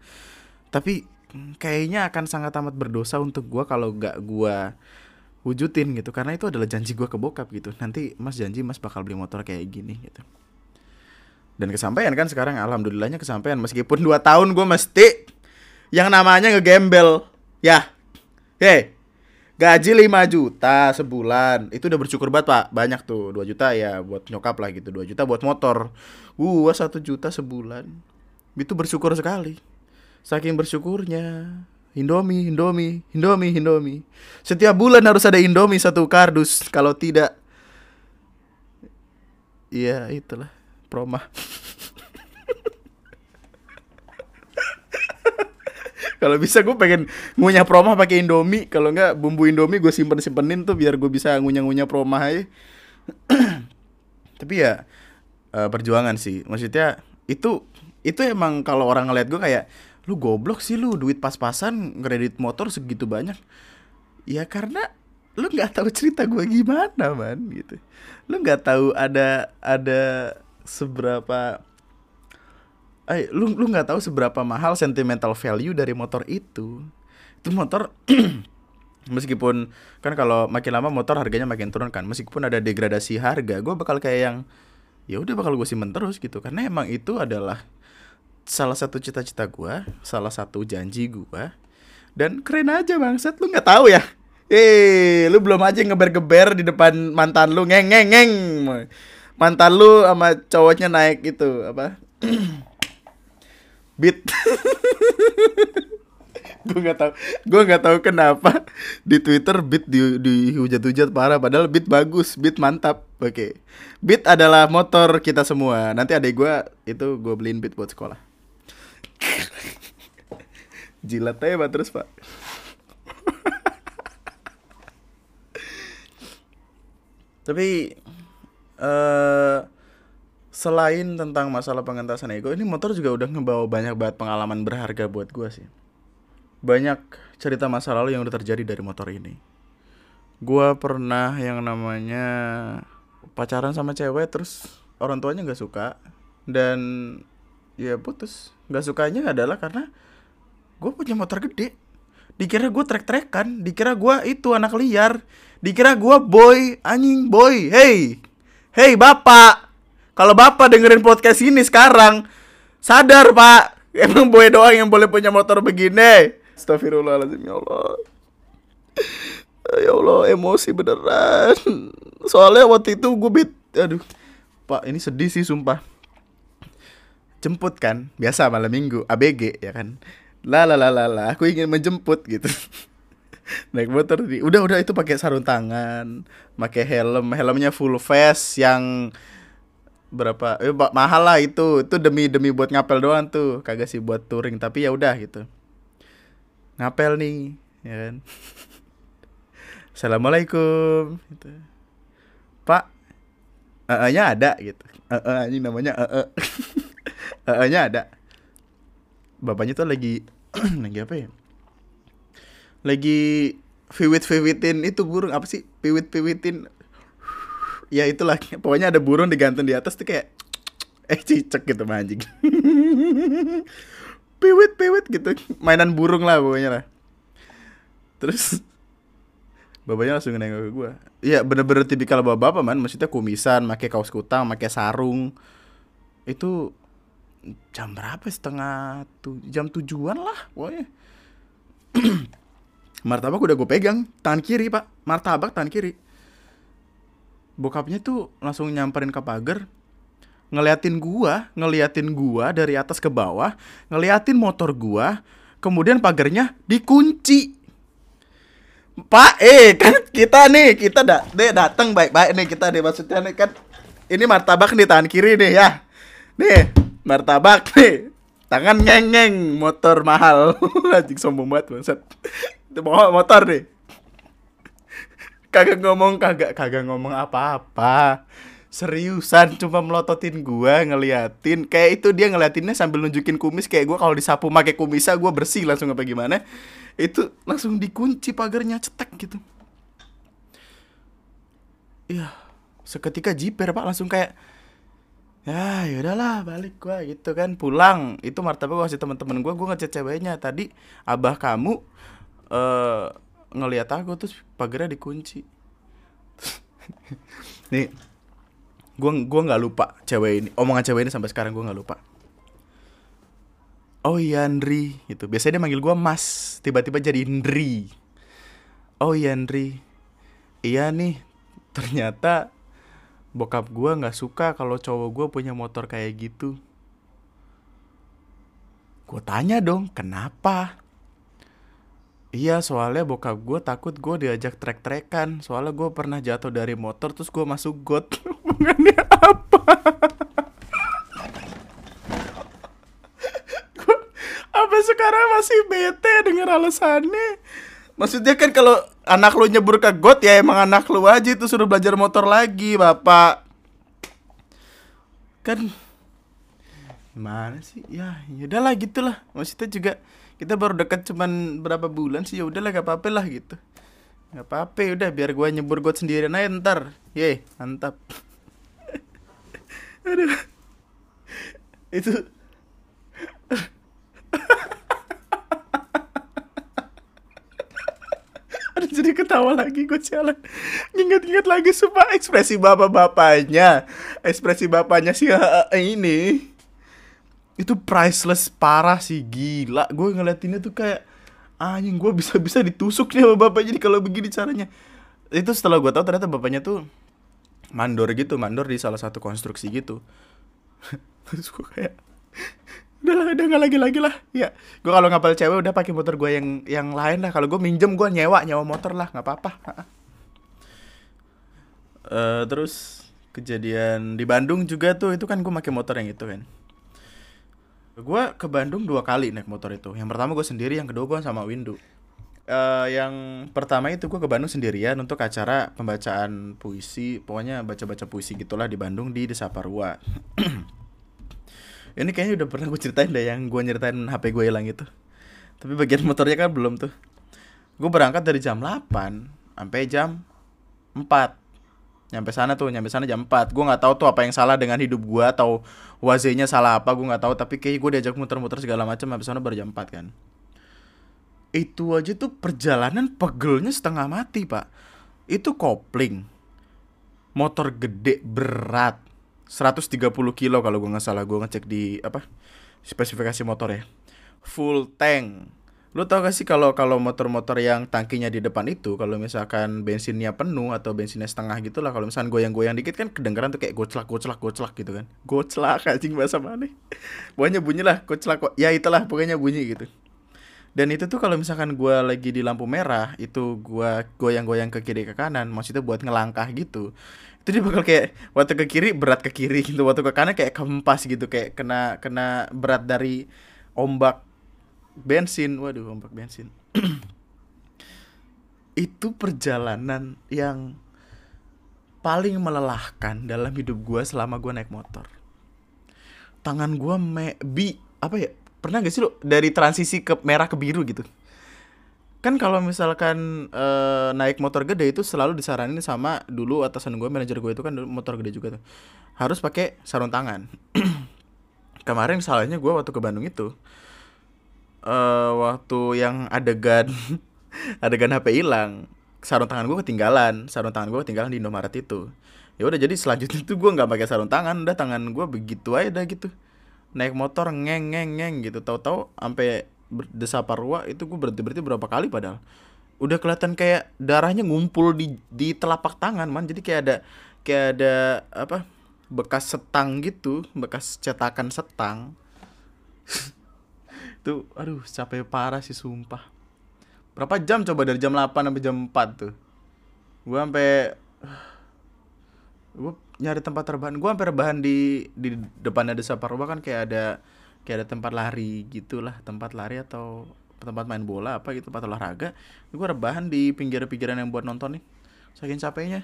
Tapi kayaknya akan sangat amat berdosa untuk gua kalau gak gua wujudin gitu. Karena itu adalah janji gua ke bokap gitu. Nanti mas janji mas bakal beli motor kayak gini gitu. Dan kesampaian kan sekarang alhamdulillahnya kesampaian. Meskipun dua tahun gue mesti yang namanya ngegembel. Ya. Hei gaji 5 juta sebulan. Itu udah bersyukur banget pak. Banyak tuh. 2 juta ya buat nyokap lah gitu. 2 juta buat motor. Gua satu juta sebulan. Itu bersyukur sekali. Saking bersyukurnya. Indomie, Indomie, Indomie, Indomie. Setiap bulan harus ada Indomie satu kardus. Kalau tidak, iya itulah. Promah. (laughs) kalau bisa gue pengen ngunyah promah pakai Indomie. Kalau enggak bumbu Indomie gue simpen simpenin tuh biar gue bisa ngunyah ngunyah promah aja. (clears throat) Tapi ya uh, perjuangan sih. Maksudnya itu itu emang kalau orang ngeliat gue kayak lu goblok sih lu duit pas-pasan kredit motor segitu banyak ya karena lu nggak tahu cerita gue gimana man gitu lu nggak tahu ada ada seberapa eh lu lu nggak tahu seberapa mahal sentimental value dari motor itu itu motor (clears throat) meskipun kan kalau makin lama motor harganya makin turun kan meskipun ada degradasi harga gue bakal kayak yang ya udah bakal gue simpen terus gitu karena emang itu adalah salah satu cita-cita gue, salah satu janji gue. Dan keren aja bangsat, lu nggak tahu ya? Eh, lu belum aja ngeber-geber di depan mantan lu, ngeng ngeng ngeng. Mantan lu sama cowoknya naik itu apa? (clears throat) Beat. (laughs) gue nggak tahu gue nggak tahu kenapa di Twitter beat di di hujat-hujat parah padahal beat bagus beat mantap oke okay. beat adalah motor kita semua nanti adek gue itu gue beliin beat buat sekolah (laughs) Jilat aja pak terus pak (laughs) Tapi uh, Selain tentang masalah pengentasan ego Ini motor juga udah ngebawa banyak banget pengalaman berharga buat gue sih. Banyak cerita masa lalu yang udah terjadi dari motor ini. Gue pernah yang namanya Pacaran sama cewek terus orang tuanya gak suka Dan ya putus. Nggak sukanya adalah karena gue punya motor gede. Dikira gue trek-trekan dikira gue itu anak liar dikira gue boy anjing boy hey hey bapak kalau bapak dengerin podcast ini sekarang sadar pak. Emang boy doang yang boleh punya motor begini. Astagfirullahaladzim ya Allah. Ya Allah emosi beneran. Soalnya waktu itu gue bit Aduh. Pak ini sedih sih sumpah. Jemput kan biasa malam minggu ABG ya kan? Lah lah lah lah aku ingin menjemput gitu. (laughs) Naik motor di udah udah itu pakai sarung tangan pakai helm. Helmnya full face yang berapa eh mahal lah itu. Itu demi demi buat ngapel doang tuh. Kagak sih buat touring tapi ya udah gitu. Ngapel nih ya kan? (laughs) Assalamualaikum gitu. pak uh, nya ada gitu. Uh, uh, ini namanya uh, uh. uh, nya ada. Bapaknya tuh lagi (clears throat) lagi apa ya? Lagi viwit viwitin itu burung. Apa sih? Piwit piwitin ya itulah (laughs) pokoknya ada burung digantung di atas tuh kayak (tsk) eh cicak gitu mah anjing. (laughs) Piwit piwit gitu. Mainan burung lah pokoknya lah. Terus bapaknya langsung nengok ke gue iya bener-bener tipikal bapak-bapak man. Maksudnya kumisan pakai kaos kutang pakai sarung. Itu jam berapa? Setengah tuh jam tujuan lah pokoknya. (clears throat) Martabak udah gue pegang tangan kiri pak. Martabak tangan kiri bokapnya tuh langsung nyamperin ke pagar ngeliatin gua ngeliatin gua dari atas ke bawah ngeliatin motor gua kemudian pagarnya dikunci. Pak, eh kan kita nih, kita da deh datang baik-baik nih kita nih maksudnya nih kan ini martabak nih tangan kiri nih ya. Nih, martabak nih tangan ngeng-ngeng motor mahal. (laughs) Anjing sombong banget bawa motor nih kagak ngomong kagak kagak ngomong apa-apa. Seriusan cuma melototin gua ngeliatin. Kayak itu dia ngeliatinnya sambil nunjukin kumis kayak gua kalau disapu pakai kumisnya gua bersih langsung apa gimana. Itu langsung dikunci pagarnya cetek gitu. Iya seketika jiper pak. Langsung kayak ya yaudahlah balik gua gitu kan. Pulang. Itu martabak gua kasih teman-teman gua gua ngechat ceweknya. Tadi abah kamu eh uh, ngelihat aku terus pagarnya dikunci (laughs) nih Gue gua nggak lupa cewek ini, omongan cewek ini sampai sekarang gue nggak lupa. Oh iya Andri, gitu. Biasanya dia manggil gue Mas, tiba-tiba jadi Indri. Oh iya Andri, iya nih. Ternyata bokap gue nggak suka kalau cowok gue punya motor kayak gitu. Gue tanya dong, kenapa? Iya soalnya bokap gue takut gue diajak trek-trekan Soalnya gue pernah jatuh dari motor terus gue masuk got (laughs) Hubungannya apa? Gua apa sekarang masih bete denger alasannya Maksudnya kan kalau anak lu nyebur ke got ya emang anak lu aja itu suruh belajar motor lagi bapak Kan Mana sih? Ya, ya udahlah gitulah. Maksudnya juga kita baru dekat cuman berapa bulan sih ya udahlah gak apa-apa lah gitu. Gak apa-apa ya udah biar gue nyebur got sendirian aja ntar. Ye mantap. (laughs) Aduh. Itu. (laughs) Aduh jadi ketawa lagi gue jalan. Ingat-ingat lagi sumpah ekspresi bapak-bapaknya. Ekspresi bapaknya sih ini itu priceless parah sih gila. Gue ngeliatinnya tuh kayak anjing gue bisa bisa ditusuk nih sama bapak jadi kalau begini caranya. Itu setelah gue tahu ternyata bapaknya tuh mandor gitu mandor di salah satu konstruksi gitu. (laughs) Terus gue kayak udah lah udah nggak lagi lagi lah. Ya gue kalau ngapal cewek udah pakai motor gue yang yang lain lah. Kalau gue minjem gue nyewa nyewa motor lah nggak apa-apa. Uh, (laughs) terus kejadian di Bandung juga tuh itu kan gue pakai motor yang itu kan Gue ke Bandung dua kali naik motor itu. Yang pertama gue sendiri, yang kedua gue sama Windu. Uh, yang pertama itu gue ke Bandung sendirian untuk acara pembacaan puisi, pokoknya baca-baca puisi gitulah di Bandung di Desa Parua. (clears throat) Ini kayaknya udah pernah gue ceritain deh yang gue nyeritain HP gue hilang itu. Tapi bagian motornya kan belum tuh. Gue berangkat dari jam 8 sampai jam 4 nyampe sana tuh nyampe sana jam 4 gue nggak tahu tuh apa yang salah dengan hidup gue atau wazenya salah apa gue nggak tahu. Tapi kayak gue diajak muter-muter segala macam habis sana baru jam 4 kan. Itu aja tuh perjalanan pegelnya setengah mati pak. Itu kopling. Motor gede berat. 130 kilo kalau gue nggak salah. Gue ngecek di apa spesifikasi motor ya full tank Lu tau gak sih kalau kalau motor-motor yang tangkinya di depan itu kalau misalkan bensinnya penuh atau bensinnya setengah gitu lah kalau misalkan goyang-goyang dikit kan kedengeran tuh kayak goclak goclak goclak gitu kan. Goclak anjing bahasa mana? Pokoknya bunyi lah goclak. Ya itulah pokoknya bunyi gitu. Dan itu tuh kalau misalkan gua lagi di lampu merah itu gua goyang-goyang ke kiri ke kanan maksudnya buat ngelangkah gitu itu dia bakal kayak waktu ke kiri berat ke kiri gitu waktu ke kanan kayak kempas gitu kayak kena kena berat dari ombak bensin waduh ombak bensin. (clears throat) Itu perjalanan yang paling melelahkan dalam hidup gue selama gue naik motor. Tangan gue me bi apa ya pernah gak sih lo dari transisi ke merah ke biru gitu? Kan kalau misalkan e, naik motor gede itu selalu disaranin sama dulu atasan gue manajer gue itu kan dulu motor gede juga tuh. Harus pakai sarung tangan. (clears throat) Kemarin salahnya gue waktu ke Bandung itu uh, waktu yang adegan (laughs) adegan HP hilang sarung tangan gue ketinggalan sarung tangan gue ketinggalan di Indomaret itu. Ya udah jadi selanjutnya tuh gue nggak pakai sarung tangan udah tangan gue begitu aja dah gitu. Naik motor ngeng ngeng ngeng gitu. Tahu-tahu sampai desa Parua itu gue berarti berarti berapa kali padahal. Udah kelihatan kayak darahnya ngumpul di di telapak tangan man. Jadi kayak ada kayak ada apa bekas setang gitu bekas cetakan setang (laughs) itu aduh capek parah sih sumpah. Berapa jam coba dari jam 8 sampai jam 4 tuh? Gue sampai (sighs) gue nyari tempat rebahan. Gue sampai rebahan di di depannya desa Parwa kan kayak ada kayak ada tempat lari gitulah. Tempat lari atau tempat main bola apa gitu tempat olahraga. Gue rebahan di pinggir-pinggiran yang buat nonton nih. Saking capeknya.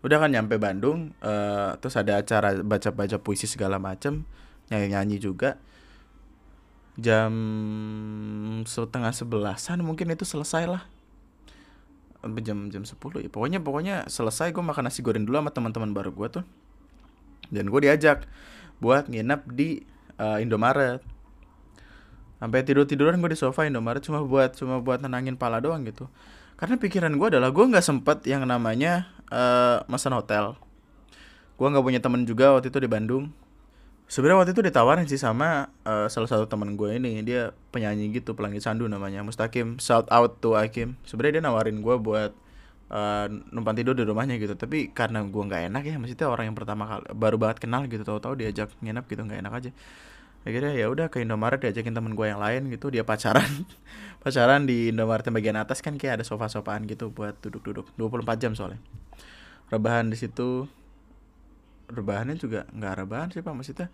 Udah kan nyampe Bandung uh, terus ada acara baca-baca puisi segala macem nyanyi-nyanyi juga jam setengah sebelasan mungkin itu selesai lah. Jam jam sepuluh ya. Pokoknya pokoknya selesai gue makan nasi goreng dulu sama teman-teman baru gue tuh. Dan gue diajak buat nginep di uh, Indomaret. Sampai tidur tiduran gue di sofa Indomaret cuma buat cuma buat nenangin pala doang gitu. Karena pikiran gue adalah gue nggak sempet yang namanya uh, pesan hotel. Gue nggak punya temen juga waktu itu di Bandung sebenarnya waktu itu ditawarin sih sama uh, salah satu teman gue ini. Dia penyanyi gitu pelangi sandu namanya Mustakim shout out to Akim sebenarnya dia nawarin gue buat uh, numpang tidur di rumahnya gitu. Tapi karena gue nggak enak ya maksudnya orang yang pertama kali baru banget kenal gitu tahu-tahu diajak nginep gitu nggak enak aja. Akhirnya ya udah ke Indomaret diajakin temen gue yang lain gitu. Dia pacaran (laughs) pacaran di Indomaret yang bagian atas kan kayak ada sofa-sofaan gitu buat duduk-duduk. 24 jam soalnya. Rebahan di situ rebahannya juga nggak rebahan sih pak. Maksudnya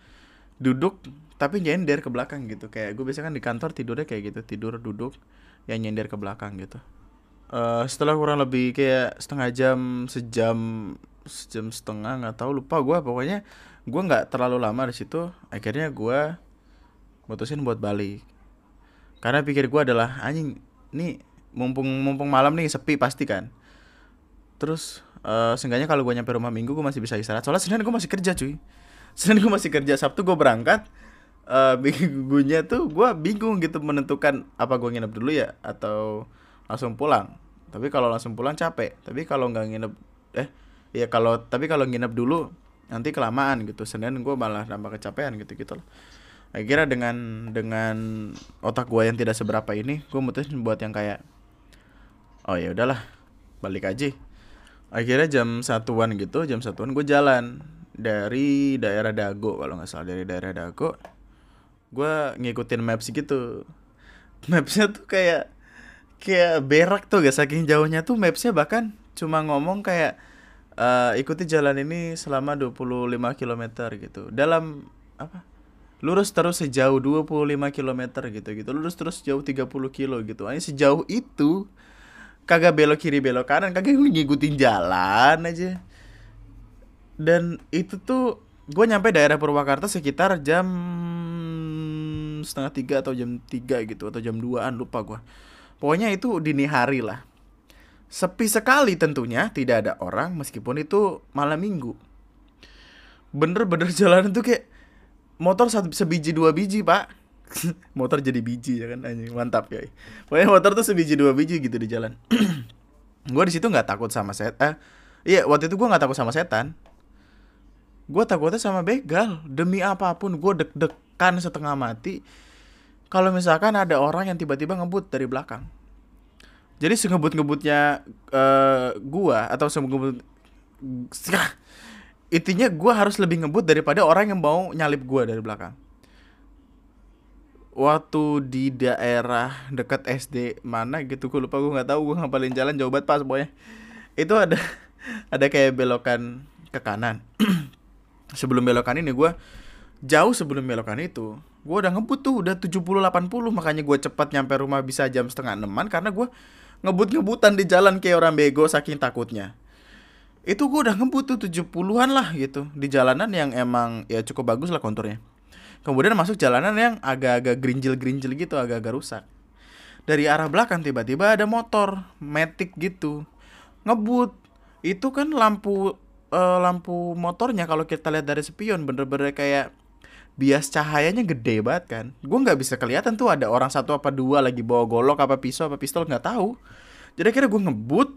duduk tapi nyender ke belakang gitu. Kayak gue biasanya kan di kantor tidurnya kayak gitu tidur duduk yang nyender ke belakang gitu. Uh, setelah kurang lebih kayak setengah jam sejam sejam setengah nggak tahu lupa gue pokoknya gue nggak terlalu lama di situ. Akhirnya gue mutusin buat balik. Karena pikir gue adalah anjing nih mumpung mumpung malam nih sepi pasti kan. Terus uh, seenggaknya kalau gue nyampe rumah minggu gue masih bisa istirahat. Soalnya senin gue masih kerja cuy. Senin gue masih kerja sabtu gue berangkat. Uh, (laughs) minggunya tuh gue bingung gitu menentukan apa gue nginep dulu ya atau langsung pulang. Tapi kalau langsung pulang capek. Tapi kalau nggak nginep eh ya kalau tapi kalau nginep dulu nanti kelamaan gitu. Senin gue malah nambah kecapean gitu gitu loh. Akhirnya dengan dengan otak gue yang tidak seberapa ini gue mutusin buat yang kayak oh ya udahlah balik aja akhirnya jam satuan gitu jam satuan gue jalan dari daerah Dago kalau nggak salah dari daerah Dago. Gue ngikutin maps gitu. Mapsnya tuh kayak kayak berak tuh gak saking jauhnya tuh mapsnya bahkan cuma ngomong kayak uh, ikuti jalan ini selama 25 km gitu. Dalam apa? Lurus terus sejauh 25 km gitu gitu. Lurus terus jauh 30 kilo gitu. Hanya sejauh itu kagak belok kiri belok kanan kagak ngikutin jalan aja. Dan itu tuh gue nyampe daerah Purwakarta sekitar jam setengah tiga atau jam tiga gitu atau jam 2an lupa gue pokoknya itu dini hari lah. Sepi sekali tentunya tidak ada orang meskipun itu malam minggu. Bener-bener (laughs) jalan tuh kayak motor satu sebiji dua biji pak (laughs) motor jadi biji ya kan? Anjing mantap ya pokoknya motor tuh sebiji dua biji gitu di jalan. (clears throat) Gue di situ nggak takut sama set eh iya waktu itu gue nggak takut sama setan. Gue takutnya sama begal. Demi apa pun gue deg-degan setengah mati. Kalau misalkan ada orang yang tiba-tiba ngebut dari belakang. Jadi sengebut-ngebutnya uh, gua atau sengebut (laughs) intinya gua harus lebih ngebut daripada orang yang mau nyalip gua dari belakang waktu di daerah dekat SD mana gitu gue lupa gue nggak tahu gue ngapalin jalan jauh banget pas pokoknya. Itu ada (laughs) ada kayak belokan ke kanan. (clears throat) Sebelum belokan ini gue jauh sebelum belokan itu gue udah ngebut tuh udah 70 80 makanya gue cepat nyampe rumah bisa jam setengah enaman karena gue ngebut-ngebutan di jalan kayak orang bego saking takutnya. Itu gue udah ngebut tuh 70-an lah gitu di jalanan yang emang ya cukup bagus lah konturnya Kemudian masuk jalanan yang agak-agak gerinjil-gerinjil gitu, agak-agak rusak. Dari arah belakang tiba-tiba ada motor, metik gitu. Ngebut. Itu kan lampu uh, lampu motornya kalau kita lihat dari spion bener-bener kayak bias cahayanya gede banget kan. Gue nggak bisa kelihatan tuh ada orang satu apa dua lagi bawa golok apa pisau apa pistol nggak tahu. Jadi akhirnya gue ngebut,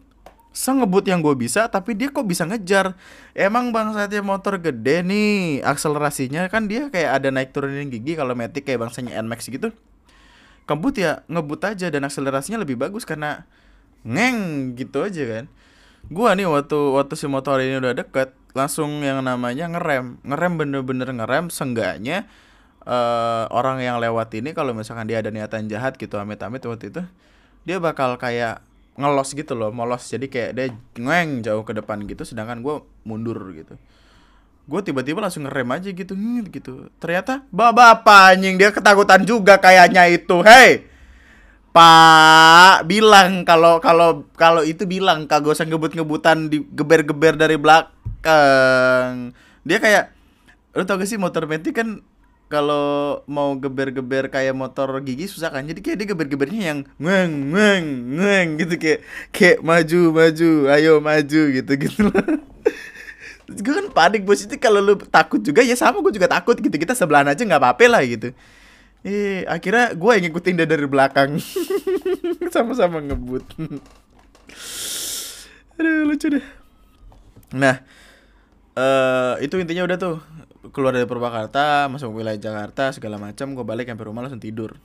sengebut yang gue bisa tapi dia kok bisa ngejar? Emang bang saatnya motor gede nih akselerasinya kan dia kayak ada naik turunin gigi kalau metik kayak bangsanya Nmax gitu. Kebut ya ngebut aja dan akselerasinya lebih bagus karena ngeng gitu aja kan. Gua nih waktu waktu si motor ini udah deket langsung yang namanya ngerem. Ngerem bener-bener ngerem senggaknya uh, orang yang lewat ini kalau misalkan dia ada niatan jahat gitu amit-amit waktu itu dia bakal kayak ngelos gitu loh molos jadi kayak dia ngeng jauh ke depan gitu sedangkan gue mundur gitu. Gue tiba-tiba langsung ngerem aja gitu gitu. Ternyata bapak apa anjing dia ketakutan juga kayaknya itu hei pak bilang kalau kalau kalau itu bilang kagak usah ngebut-ngebutan di geber-geber dari belakang. Dia kayak lu tau gak sih motor metik kan kalau mau geber-geber kayak motor gigi susah kan? Jadi kayak dia geber-gebernya yang ngeng ngeng ngeng gitu kayak kayak maju maju ayo maju gitu gitu loh. (laughs) Gue kan panik bos. Itu kalau lu takut juga ya sama gue juga takut gitu. Kita sebelahan aja nggak apa-apa lah gitu. Eh akhirnya gue yang ngikutin dia dari belakang. (laughs) Sama-sama ngebut. (laughs) Aduh lucu deh. Nah eh itu intinya udah tuh keluar dari Purwakarta masuk wilayah Jakarta segala macam gue balik sampai rumah langsung tidur.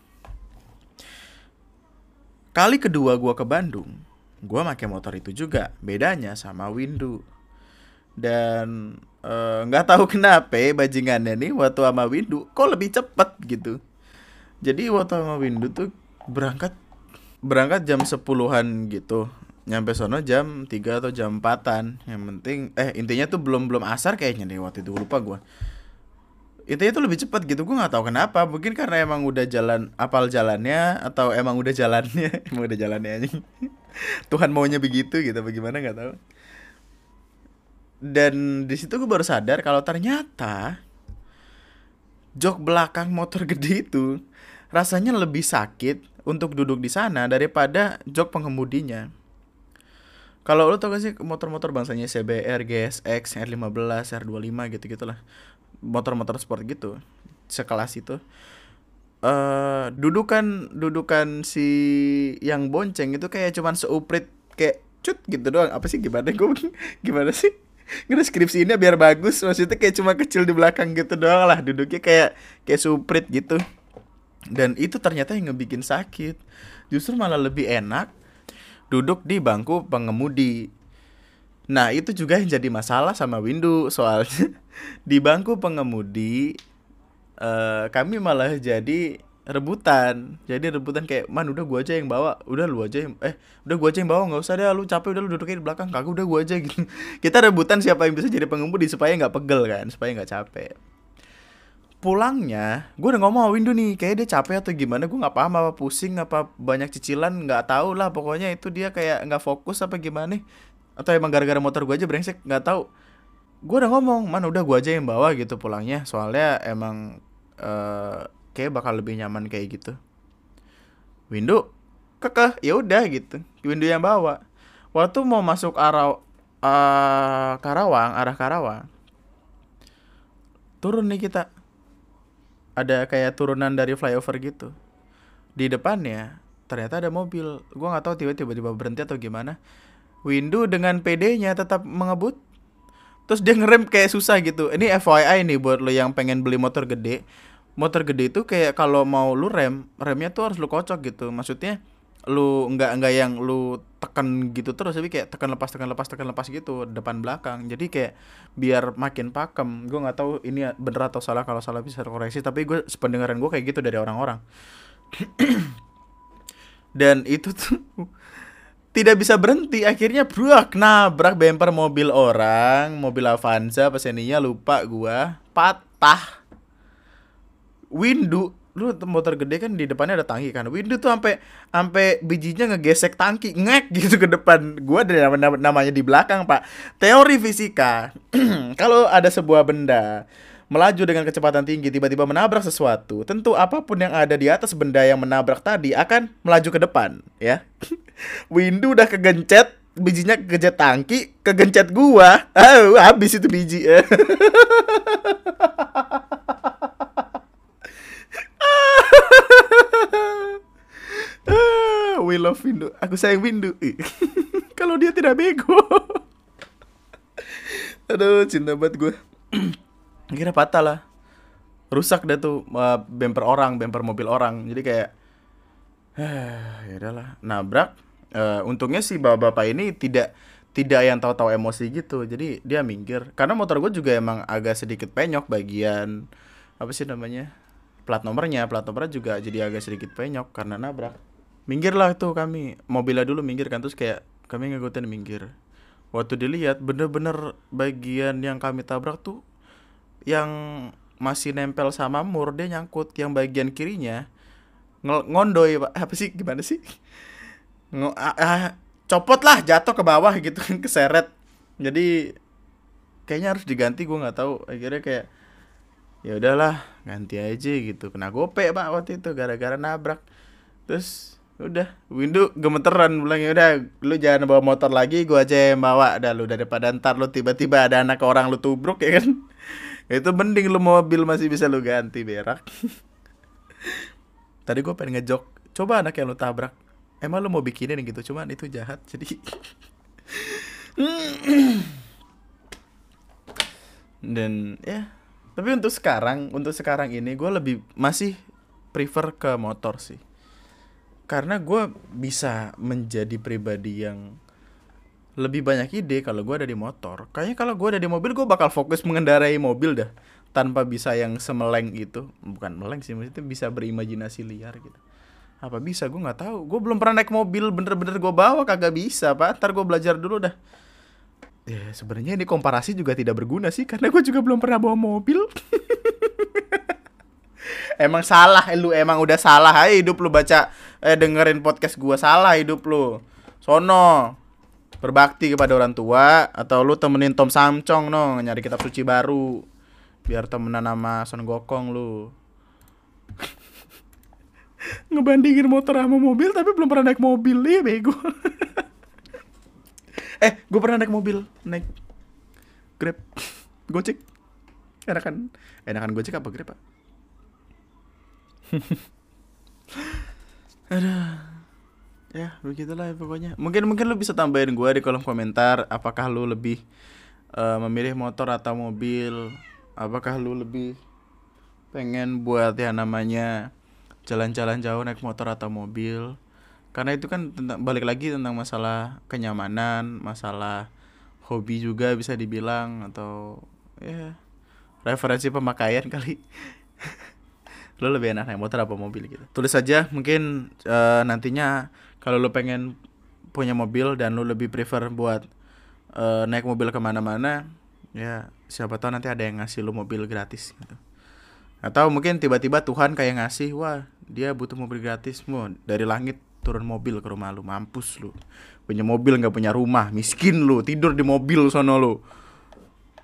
Kali kedua gue ke Bandung gue pakai motor itu juga. Bedanya sama Windu. Dan eh, nggak uh, tahu kenapa bajingannya nih waktu sama Windu kok lebih cepet gitu. Jadi waktu sama Windu tuh berangkat berangkat jam sepuluhan gitu nyampe sono jam 3 atau jam 4 yang penting eh intinya tuh belum belum asar kayaknya deh waktu itu lupa gue intinya tuh lebih cepat gitu gue nggak tahu kenapa. Mungkin karena emang udah jalan apal jalannya atau emang udah jalannya (laughs) emang udah jalannya aja. (laughs) Tuhan maunya begitu gitu bagaimana nggak tahu. Dan di situ gue baru sadar kalau ternyata jok belakang motor (laughs) gede itu rasanya lebih sakit untuk duduk di sana daripada jok pengemudinya kalau lo tau gak sih motor-motor bangsanya CBR, GSX, R15, R25 gitu-gitu lah. Motor-motor sport gitu. Sekelas itu. Uh, dudukan dudukan si yang bonceng itu kayak cuman seuprit kayak cut gitu doang. Apa sih gimana gue (laughs) gimana sih? skripsi ini biar bagus maksudnya kayak cuma kecil di belakang gitu doang lah duduknya kayak kayak suprit gitu dan itu ternyata yang ngebikin sakit justru malah lebih enak duduk di bangku pengemudi. Nah, itu juga yang jadi masalah sama Windu soalnya (laughs) di bangku pengemudi uh, kami malah jadi rebutan. Jadi rebutan kayak, "Man, udah gua aja yang bawa. Udah lu aja yang eh, udah gua aja yang bawa, nggak usah deh lu capek udah lu duduknya di belakang. Kagak udah gua aja (laughs) gitu." Kita rebutan siapa yang bisa jadi pengemudi supaya nggak pegel kan, supaya nggak capek pulangnya gue udah ngomong sama Windu nih kayak dia capek atau gimana? Gue nggak paham apa pusing apa banyak cicilan nggak tahu lah. Pokoknya itu dia kayak nggak fokus apa gimana atau emang gara-gara motor gue aja brengsek nggak tahu. Gue udah ngomong mana udah gue aja yang bawa gitu pulangnya. Soalnya emang uh, kayak bakal lebih nyaman kayak gitu. Windu kekeh ya udah gitu. Windu yang bawa. Waktu mau masuk arah uh, Karawang arah Karawang turun nih kita ada kayak turunan dari flyover gitu. Di depannya ternyata ada mobil. Gue nggak tahu tiba-tiba berhenti atau gimana. Windu dengan PD-nya tetap mengebut. Terus dia ngerem kayak susah gitu. Ini FYI nih buat lo yang pengen beli motor gede. Motor gede itu kayak kalau mau lu rem remnya tuh harus lu kocok gitu. Maksudnya lu nggak nggak yang lu tekan gitu terus tapi kayak tekan lepas tekan lepas tekan lepas gitu depan belakang. Jadi kayak biar makin pakem. Gue nggak tahu ini bener atau salah kalau salah bisa koreksi tapi gue sependengaran gue kayak gitu dari orang-orang. (clears throat) Dan itu tuh tidak bisa berhenti. Akhirnya brak nabrak bumper mobil orang mobil Avanza peseninya lupa gua. Patah. Windu lu motor gede kan di depannya ada tangki kan. Windu tuh sampai sampai bijinya ngegesek tangki ngek gitu ke depan. Gua ada nama, namanya di belakang pak. Teori fisika. (clears throat) Kalau ada sebuah benda melaju dengan kecepatan tinggi tiba-tiba menabrak sesuatu tentu apa pun yang ada di atas benda yang menabrak tadi akan melaju ke depan ya. (laughs) Windu udah kegencet bijinya kegencet tangki kegencet gua. (laughs) Oh, habis itu biji (laughs) Love Windu. Aku sayang Windu. (laughs) Kalau dia tidak bego. (laughs) Aduh, cinta banget gue. (clears throat) Kira patah lah. Rusak dah tuh uh, bumper orang, bumper mobil orang. Jadi kayak (sighs) ya udahlah, nabrak. Uh, untungnya sih bapak-bapak ini tidak tidak yang tahu-tahu emosi gitu. Jadi dia minggir. Karena motor gue juga emang agak sedikit penyok bagian apa sih namanya? plat nomornya plat nomornya juga jadi agak sedikit penyok karena nabrak minggir lah tuh kami. Mobilnya dulu minggir kan terus kayak kami ngikutin minggir. Waktu dilihat bener-bener bagian yang kami tabrak tuh yang masih nempel sama mur dia nyangkut. Yang bagian kirinya ng ngondoy pak. (laughs) Apa sih? Gimana sih? Ng ah, ah, copot lah jatuh ke bawah gitu kan (laughs) keseret. Jadi kayaknya harus diganti gue nggak tahu. Akhirnya kayak ya udahlah ganti aja gitu. Kena gope pak waktu itu gara-gara nabrak. Terus udah Windu gemeteran bilang ya udah lu jangan bawa motor lagi gua aja yang bawa. Dah lu daripada ntar lu tiba-tiba ada anak orang lu tubruk ya kan? (laughs) Itu mending lu mobil masih bisa lu ganti berak. (laughs) Tadi gua pengen ngejok coba anak yang lu tabrak. Emang lu mau bikinin gitu cuman itu jahat jadi (laughs) dan ya tapi untuk sekarang untuk sekarang ini gue lebih masih prefer ke motor sih karena gue bisa menjadi pribadi yang lebih banyak ide kalau gue ada di motor. Kayaknya kalau gue ada di mobil gue bakal fokus mengendarai mobil dah tanpa bisa yang semeleng itu. Bukan meleng sih maksudnya bisa berimajinasi liar gitu. Apa bisa? Gue nggak tahu. Gue belum pernah naik mobil bener-bener gue bawa kagak bisa pak. Ntar gue belajar dulu dah. Ya sebenarnya ini komparasi juga tidak berguna sih karena gue juga belum pernah bawa mobil (laughs) emang salah lu emang udah salah. Aja hidup lu baca eh dengerin podcast gue salah hidup lu. Sono berbakti kepada orang tua atau lu temenin Tom Samcong no nyari kitab suci baru. Biar temenan sama Son Gokong lu. (laughs) Ngebandingin motor sama mobil tapi belum pernah naik mobil. Ya bego. (laughs) Eh gue pernah naik mobil naik grab. (laughs) Gojek. Enakan. Enakan gojek apa grab pak ada ya begitulah ya pokoknya. Mungkin mungkin lu bisa tambahin gue di kolom komentar apakah lu lebih uh, memilih motor atau mobil. Apakah lu lebih pengen buat ya namanya jalan-jalan jauh naik motor atau mobil? Karena itu kan tentang balik lagi tentang masalah kenyamanan masalah hobi juga bisa dibilang atau ya referensi pemakaian kali (laughs) lo lebih enak naik motor apa mobil gitu? Tulis saja mungkin uh, nantinya kalau lo pengen punya mobil dan lo lebih prefer buat uh, naik mobil ke mana-mana ya siapa tahu nanti ada yang ngasih lo mobil gratis gitu. Atau mungkin tiba-tiba Tuhan kayak ngasih wah dia butuh mobil gratis mau dari langit turun mobil ke rumah lu mampus lu punya mobil nggak punya rumah miskin lu tidur di mobil sono lu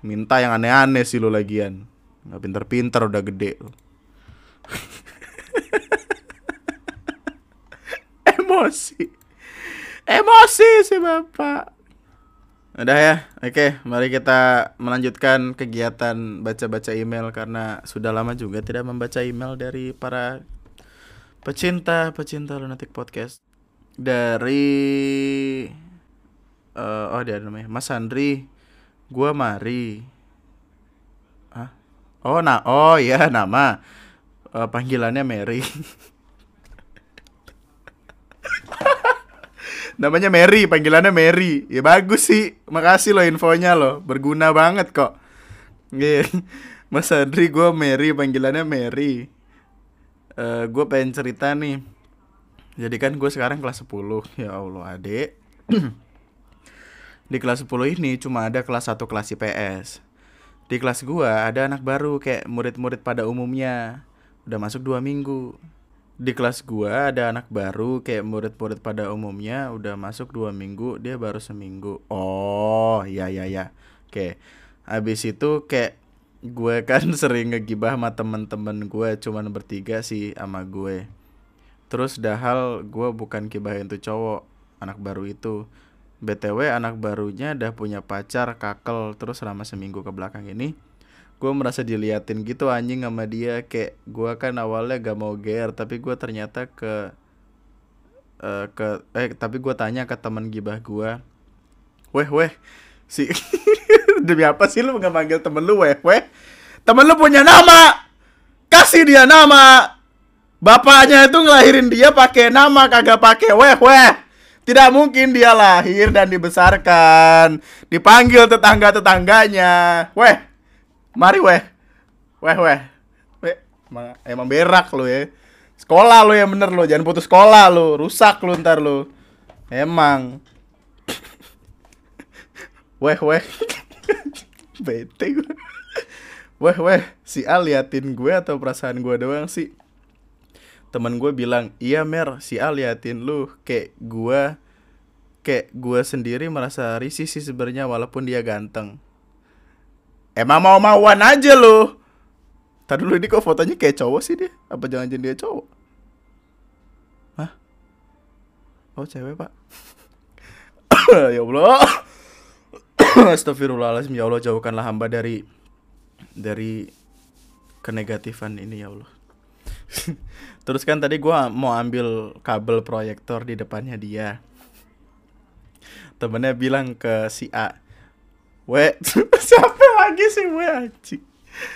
minta yang aneh-aneh sih lu lagian. Nggak pinter-pinter udah gede lu (laughs) emosi. Emosi sih bapak. Udah ya oke mari kita melanjutkan kegiatan baca-baca email karena sudah lama juga tidak membaca email dari para pecinta pecinta lunatic podcast. Dari uh, oh dia namanya Mas Andri gua Mari. Ah oh nah oh ya nama uh, panggilannya Mary. Namanya Mary panggilannya Mary. Ya bagus sih. Makasih lo infonya lo berguna banget kok. Yeah. Mas Andri gue Mary panggilannya Mary. Uh, eh, gue pengen cerita nih. Jadi kan gue sekarang kelas 10 ya Allah adek di kelas 10 ini cuma ada kelas 1 kelas IPS di kelas gue ada anak baru kayak murid-murid pada umumnya udah masuk dua minggu. Di kelas gue ada anak baru kayak murid-murid pada umumnya udah masuk dua minggu dia baru seminggu. Oh ya ya ya. Oke. Habis itu kayak gue (laughs) kan sering ngegibah sama temen-temen gue cuman bertiga sih sama gue. Terus dahal gue bukan gibahin tuh cowok anak baru itu. Btw anak barunya udah punya pacar kakel terus selama seminggu ke belakang ini gue merasa diliatin gitu anjing sama dia. Kayak gue kan awalnya gak mau ger tapi gue ternyata ke uh, ke eh tapi gue tanya ke teman gibah gue weh weh si (laughs) demi apa sih lu nggak manggil temen lu weh weh? Temen lu punya nama kasih dia nama. Bapaknya itu ngelahirin dia pakai nama kagak pakai weh weh. Tidak mungkin dia lahir dan dibesarkan. Dipanggil tetangga tetangganya weh mari weh. Weh weh. Weh emang, emang berak lu ya. Sekolah lu yang bener lu. Jangan putus sekolah lu. Rusak lu ntar lu. Emang. (laughs) Weh weh. (laughs) Bete gue weh weh. Si A liatin gue atau perasaan gue doang sih? Teman gue bilang iya mer. Si A liatin lu. Kayak gue kayak gue sendiri merasa risih sih sebenarnya walaupun dia ganteng emang mau mauan aja lo Tadi dulu ini kok fotonya kayak cowok sih dia apa jangan jangan dia cowok Hah? Oh cewek pak (coughs) Ya Allah (coughs) Astagfirullahaladzim ya Allah jauhkanlah hamba dari dari kenegatifan ini ya Allah. (coughs) Terus kan tadi gue mau ambil kabel proyektor di depannya dia. Temennya bilang ke si A, we (laughs) siapa lagi sih we anjing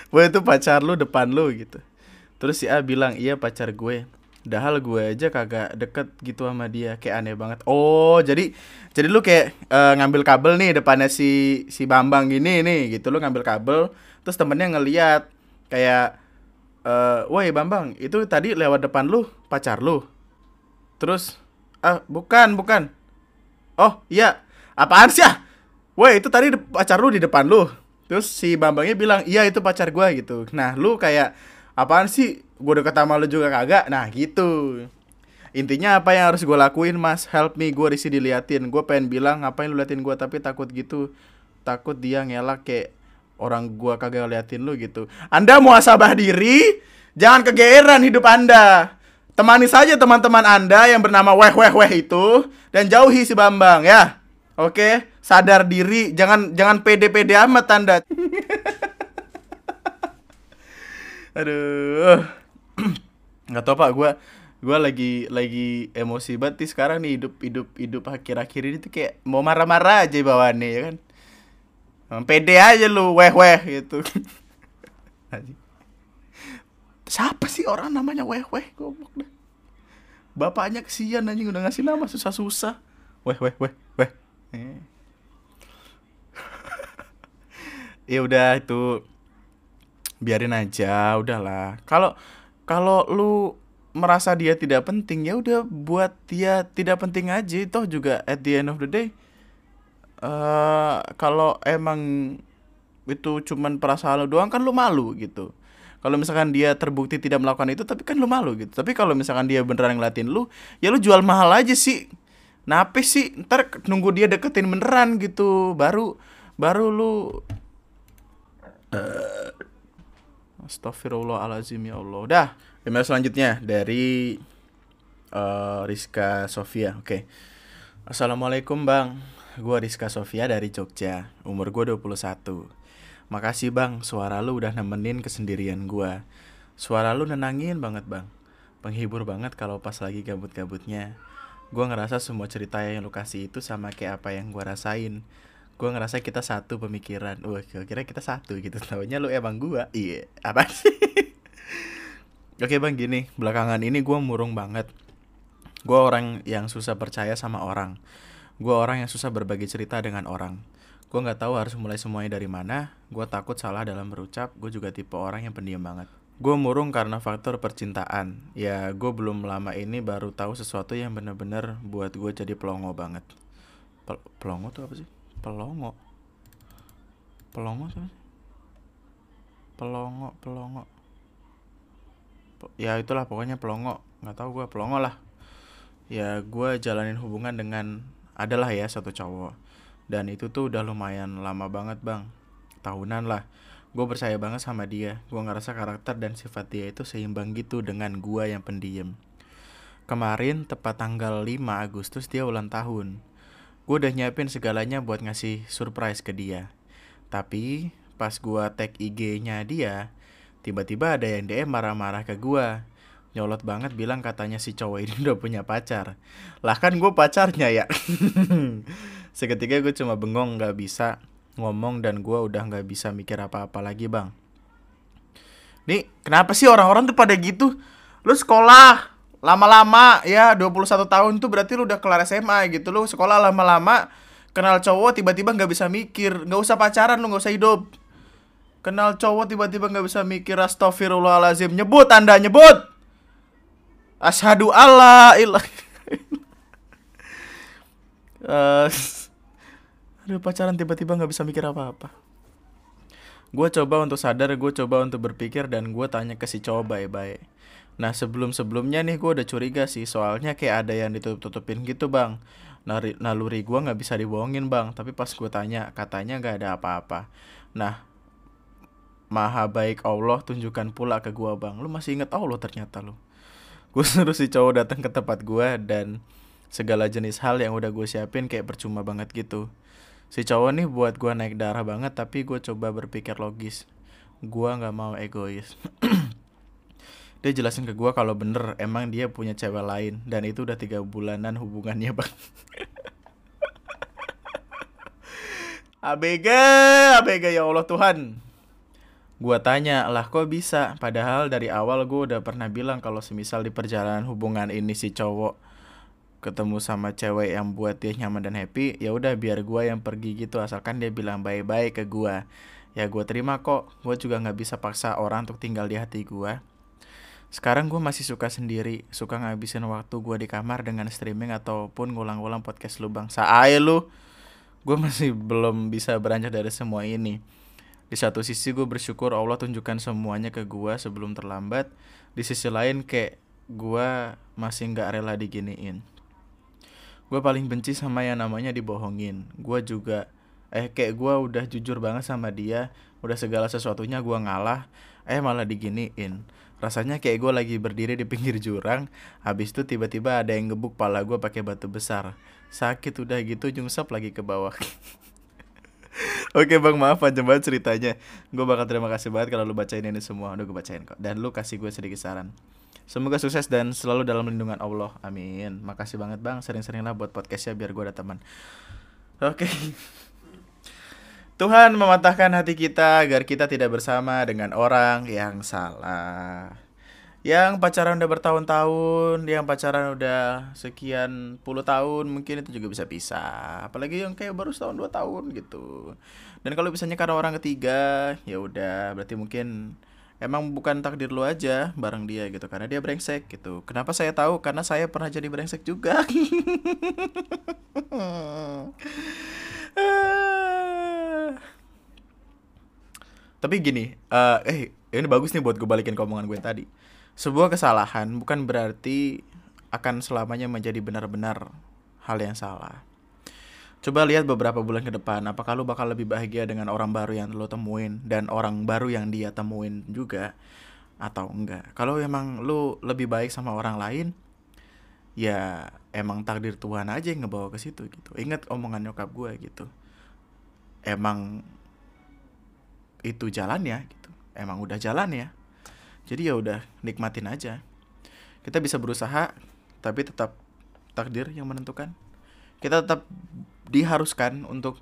we itu pacar lu depan lu gitu terus si A bilang iya pacar gue Dahal gue aja kagak deket gitu sama dia kayak aneh banget. Oh jadi jadi lu kayak uh, ngambil kabel nih depannya si si Bambang gini nih gitu lu ngambil kabel terus temennya ngeliat kayak uh, woi Bambang itu tadi lewat depan lu pacar lu. Terus ah bukan bukan. Oh iya apaan sih ah? Woi itu tadi pacar lu di depan lu. Terus si Bambangnya bilang iya itu pacar gue gitu. Nah lu kayak apaan sih? Gue deket sama lu juga kagak? Nah gitu. Intinya apa yang harus gue lakuin mas? Help me gue risi diliatin. Gue pengen bilang ngapain lu liatin gue tapi takut gitu. Takut dia ngelak kayak orang gue kagak liatin lu gitu. Anda mau asabah diri? Jangan kegeeran hidup anda. Temani saja teman-teman anda yang bernama weh weh weh itu dan jauhi si bambang ya oke sadar diri jangan jangan pede pede amat anda. Aduh. Nggak tau pak gue gue lagi lagi emosi banget nih sekarang nih hidup hidup hidup akhir-akhir ini tuh kayak mau marah-marah aja bawaannya ya kan? Pede aja lu weh weh gitu. Siapa sih orang namanya weh weh goblok deh bapaknya kesian anjing udah ngasih nama susah-susah. Weh weh weh weh. eh. (laughs) ya udah itu biarin aja udahlah. Kalau kalau lu merasa dia tidak penting ya udah buat dia tidak penting aja. Toh juga at the end of the day uh, kalau emang itu cuman perasaan lu doang kan lu malu gitu. Kalau misalkan dia terbukti tidak melakukan itu tapi kan lu malu gitu. Tapi kalau misalkan dia beneran ngeliatin lu ya lu jual mahal aja sih Nape sih ntar nunggu dia deketin beneran gitu baru baru lu uh, ya Allah. Dah, email selanjutnya dari uh, Rizka Sofia. Oke. Okay. Assalamualaikum Bang. Gua Rizka Sofia dari Jogja. Umur gue 21. Makasih Bang, suara lu udah nemenin kesendirian gua. Suara lu nenangin banget Bang. Penghibur banget kalau pas lagi gabut-gabutnya. Gua ngerasa semua cerita yang lu kasih itu sama kayak apa yang gua rasain. Gue ngerasa kita satu pemikiran. Wah kira kita satu gitu. (laughs) Tahunya lu emang gue iya apa sih? (laughs) Oke bang gini. Belakangan ini gue murung banget. Gue orang yang susah percaya sama orang. Gue orang yang susah berbagi cerita dengan orang. Gue nggak tahu harus mulai semuanya dari mana. Gue takut salah dalam berucap. Gue juga tipe orang yang pendiam banget gue murung karena faktor percintaan. Ya gue belum lama ini baru tahu sesuatu yang bener-bener buat gue jadi pelongo banget. Pel pelongo tuh apa sih? Pelongo. Pelongo sih? Pelongo pelongo. Ya itulah pokoknya pelongo. Nggak tahu gue pelongo lah. Ya gue jalanin hubungan dengan adalah ya satu cowok. Dan itu tuh udah lumayan lama banget bang. Tahunan lah gue percaya banget sama dia gue ngerasa karakter dan sifat dia itu seimbang gitu dengan gue yang pendiam kemarin tepat tanggal 5 Agustus dia ulang tahun gue udah nyiapin segalanya buat ngasih surprise ke dia. Tapi pas gue tag IG-nya dia, tiba-tiba ada yang DM marah-marah ke gue. Nyolot banget bilang katanya si cowok ini (laughs) udah punya pacar. Lah kan gue pacarnya ya. (laughs) Seketika gue cuma bengong gak bisa ngomong dan gue udah gak bisa mikir apa-apa lagi bang. Nih kenapa sih orang-orang tuh pada gitu? Lu sekolah, lama-lama ya 21 tahun tuh berarti lu udah kelar SMA gitu. Lu sekolah lama-lama kenal cowok tiba-tiba nggak bisa mikir. Nggak usah pacaran lu nggak usah hidup. Kenal cowok tiba-tiba nggak bisa mikir astagfirullahalazim nyebut anda nyebut! Ashadu Allah ilah (laughs) uh, aduh pacaran tiba-tiba nggak bisa mikir apa-apa gue coba untuk sadar gue coba untuk berpikir dan gue tanya ke si cowok baik-baik Nah sebelum sebelumnya nih gue udah curiga sih soalnya kayak ada yang ditutup tutupin gitu bang. Nari, naluri gue nggak bisa dibohongin bang. Tapi pas gue tanya katanya nggak ada apa-apa. Nah maha baik Allah tunjukkan pula ke gue bang. Lu masih inget Allah ternyata lu. Gue (laughs) suruh si cowok datang ke tempat gue dan segala jenis hal yang udah gue siapin kayak percuma banget gitu. Si cowok nih buat gue naik darah banget tapi gue coba berpikir logis. Gue nggak mau egois. (clears throat) dia jelasin ke gue kalau bener emang dia punya cewek lain dan itu udah tiga bulanan hubungannya bang (laughs) ABG, ABG ya Allah Tuhan. Gua tanya, lah kok bisa? Padahal dari awal gue udah pernah bilang kalau semisal di perjalanan hubungan ini si cowok ketemu sama cewek yang buat dia nyaman dan happy, ya udah biar gua yang pergi gitu asalkan dia bilang baik-baik ke gua. Ya gue terima kok. Gue juga nggak bisa paksa orang untuk tinggal di hati gua. Sekarang gue masih suka sendiri, suka ngabisin waktu gue di kamar dengan streaming ataupun ngulang-ngulang podcast lu bang. Saai lu, gue masih belum bisa beranjak dari semua ini. Di satu sisi gue bersyukur Allah tunjukkan semuanya ke gue sebelum terlambat. Di sisi lain kayak gue masih nggak rela diginiin. Gue paling benci sama yang namanya dibohongin. Gue juga eh kayak gue udah jujur banget sama dia, udah segala sesuatunya gue ngalah, eh malah diginiin. Rasanya kayak gue lagi berdiri di pinggir jurang, habis itu tiba-tiba ada yang ngebuk pala gue pakai batu besar. Sakit udah gitu nyungsep lagi ke bawah. (laughs) Oke bang maaf panjang banget ceritanya Gue bakal terima kasih banget kalau lu bacain ini semua Udah gue bacain kok Dan lu kasih gue sedikit saran Semoga sukses dan selalu dalam lindungan Allah. Amin. Makasih banget bang. Sering-seringlah buat podcastnya biar gue ada teman. Oke. (laughs) Tuhan mematahkan hati kita agar kita tidak bersama dengan orang yang salah. Yang pacaran udah bertahun-tahun, yang pacaran udah sekian puluh tahun, mungkin itu juga bisa pisah. Apalagi yang kayak baru setahun dua tahun gitu. Dan kalau misalnya karena orang ketiga, ya udah, berarti mungkin emang bukan takdir lu aja bareng dia gitu karena dia brengsek gitu. Kenapa saya tahu? Karena saya pernah jadi brengsek juga. (laughs) Tapi gini, uh, eh ini bagus nih buat gue balikin ke omongan gue tadi sebuah kesalahan bukan berarti akan selamanya menjadi benar-benar hal yang salah. Coba lihat beberapa bulan ke depan, apakah lu bakal lebih bahagia dengan orang baru yang lu temuin dan orang baru yang dia temuin juga atau enggak? Kalau emang lu lebih baik sama orang lain, ya emang takdir Tuhan aja yang ngebawa ke situ gitu. Ingat omongan nyokap gue gitu. Emang itu jalan ya gitu. Emang udah jalan ya jadi ya udah nikmatin aja kita bisa berusaha tapi tetap takdir yang menentukan kita tetap diharuskan untuk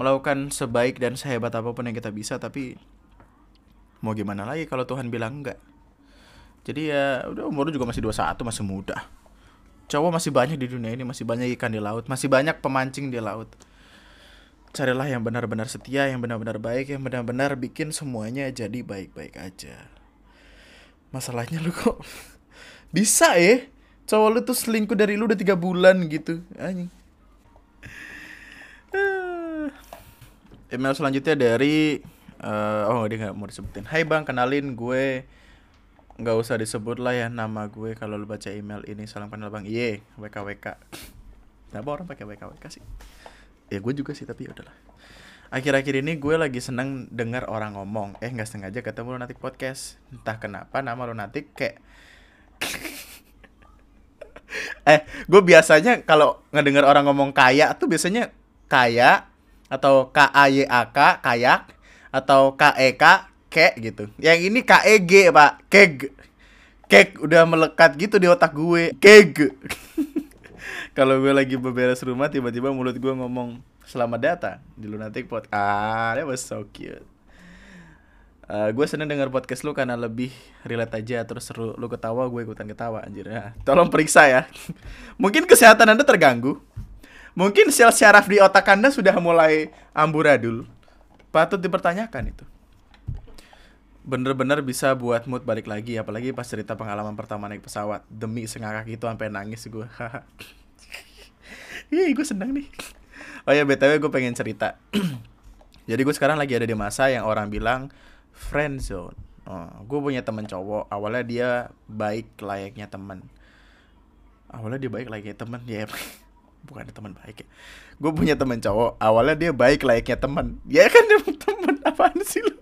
melakukan sebaik dan sehebat apa pun yang kita bisa tapi mau gimana lagi kalau Tuhan bilang enggak? Jadi ya udah umur juga masih 21 masih muda. Cowok masih banyak di dunia ini masih banyak ikan di laut masih banyak pemancing di laut. Carilah yang benar-benar setia yang benar-benar baik yang benar-benar bikin semuanya jadi baik-baik aja. Masalahnya lu kok (laughs) bisa ya? Cowok lu tuh selingkuh dari lu udah tiga bulan gitu anjing email selanjutnya dari uh, oh dia nggak mau disebutin. Hai bang kenalin gue. Nggak usah disebut lah ya nama gue kalau lu baca email ini. Salam kenal bang. Iye WKWK kenapa orang pakai WKWK sih? Ya gue juga sih tapi ya udahlah. Akhir-akhir ini gue lagi seneng denger orang ngomong. Eh nggak sengaja ketemu lunatic podcast. Entah kenapa nama lunatic kayak (laughs) eh gue biasanya kalau ngedenger orang ngomong kaya tuh biasanya kaya atau k a y a k kayak atau k e k kek gitu yang ini k e g pak keg kek udah melekat gitu di otak gue keg (laughs) kalau gue lagi beberes rumah tiba-tiba mulut gue ngomong Selamat datang di Lunatic Pod. Ah, that was so cute. Uh, gue seneng denger podcast lu karena lebih relate aja terus seru lu ketawa gue ikutan ketawa anjir ya. Tolong periksa ya. (laughs) Mungkin kesehatan Anda terganggu. Mungkin sel syaraf di otak Anda sudah mulai amburadul. Patut dipertanyakan itu. Bener-bener bisa buat mood balik lagi apalagi pas cerita pengalaman pertama naik pesawat. Demi sengakak itu sampai nangis gue. (laughs) Iya, gue seneng nih oh ya btw gue pengen cerita (clears throat) jadi gue sekarang lagi ada di masa yang orang bilang friend zone oh, gue punya temen cowok awalnya dia baik layaknya temen awalnya dia baik layaknya temen ya (laughs) bukan teman baik ya. Gue punya temen cowok awalnya dia baik layaknya temen ya kan (laughs) dia temen apaan sih lu?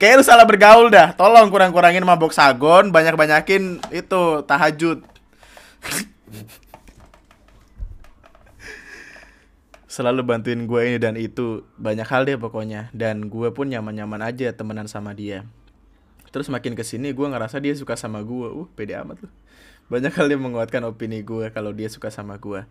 Kayak lu salah bergaul dah. Tolong kurang-kurangin mabok sagon, banyak-banyakin itu tahajud. Selalu bantuin gue ini dan itu. Banyak hal deh pokoknya. Dan gue pun nyaman-nyaman aja temenan sama dia. Terus makin ke sini gue ngerasa dia suka sama gue uh pede amat loh banyak yang menguatkan opini gue kalau dia suka sama gue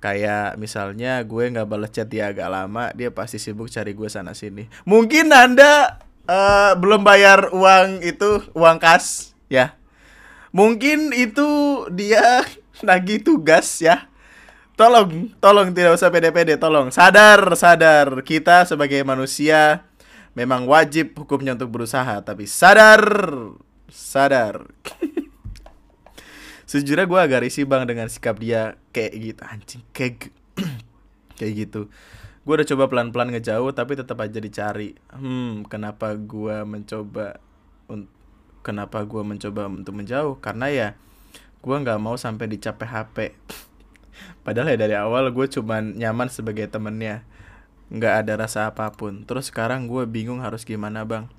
kayak misalnya gue nggak balas chat dia agak lama dia pasti sibuk cari gue sana sini. Mungkin anda uh, belum bayar uang itu uang kas ya. Mungkin itu dia (laughs) lagi tugas ya. Tolong tolong tidak usah pede-pede tolong. Sadar sadar. Kita sebagai manusia memang wajib hukumnya untuk berusaha tapi sadar sadar (laughs) sejujurnya gue agak risih bang dengan sikap dia kayak gitu. Anjing kayak (clears throat) kayak gitu. Gue udah coba pelan-pelan ngejauh tapi tetap aja dicari. Hmm kenapa gue mencoba kenapa gue mencoba untuk menjauh? Karena ya gue nggak mau sampai dicapek HP (sniffs) padahal ya dari awal gue cuman nyaman sebagai temennya. Nggak ada rasa apa pun. Terus sekarang gue bingung harus gimana bang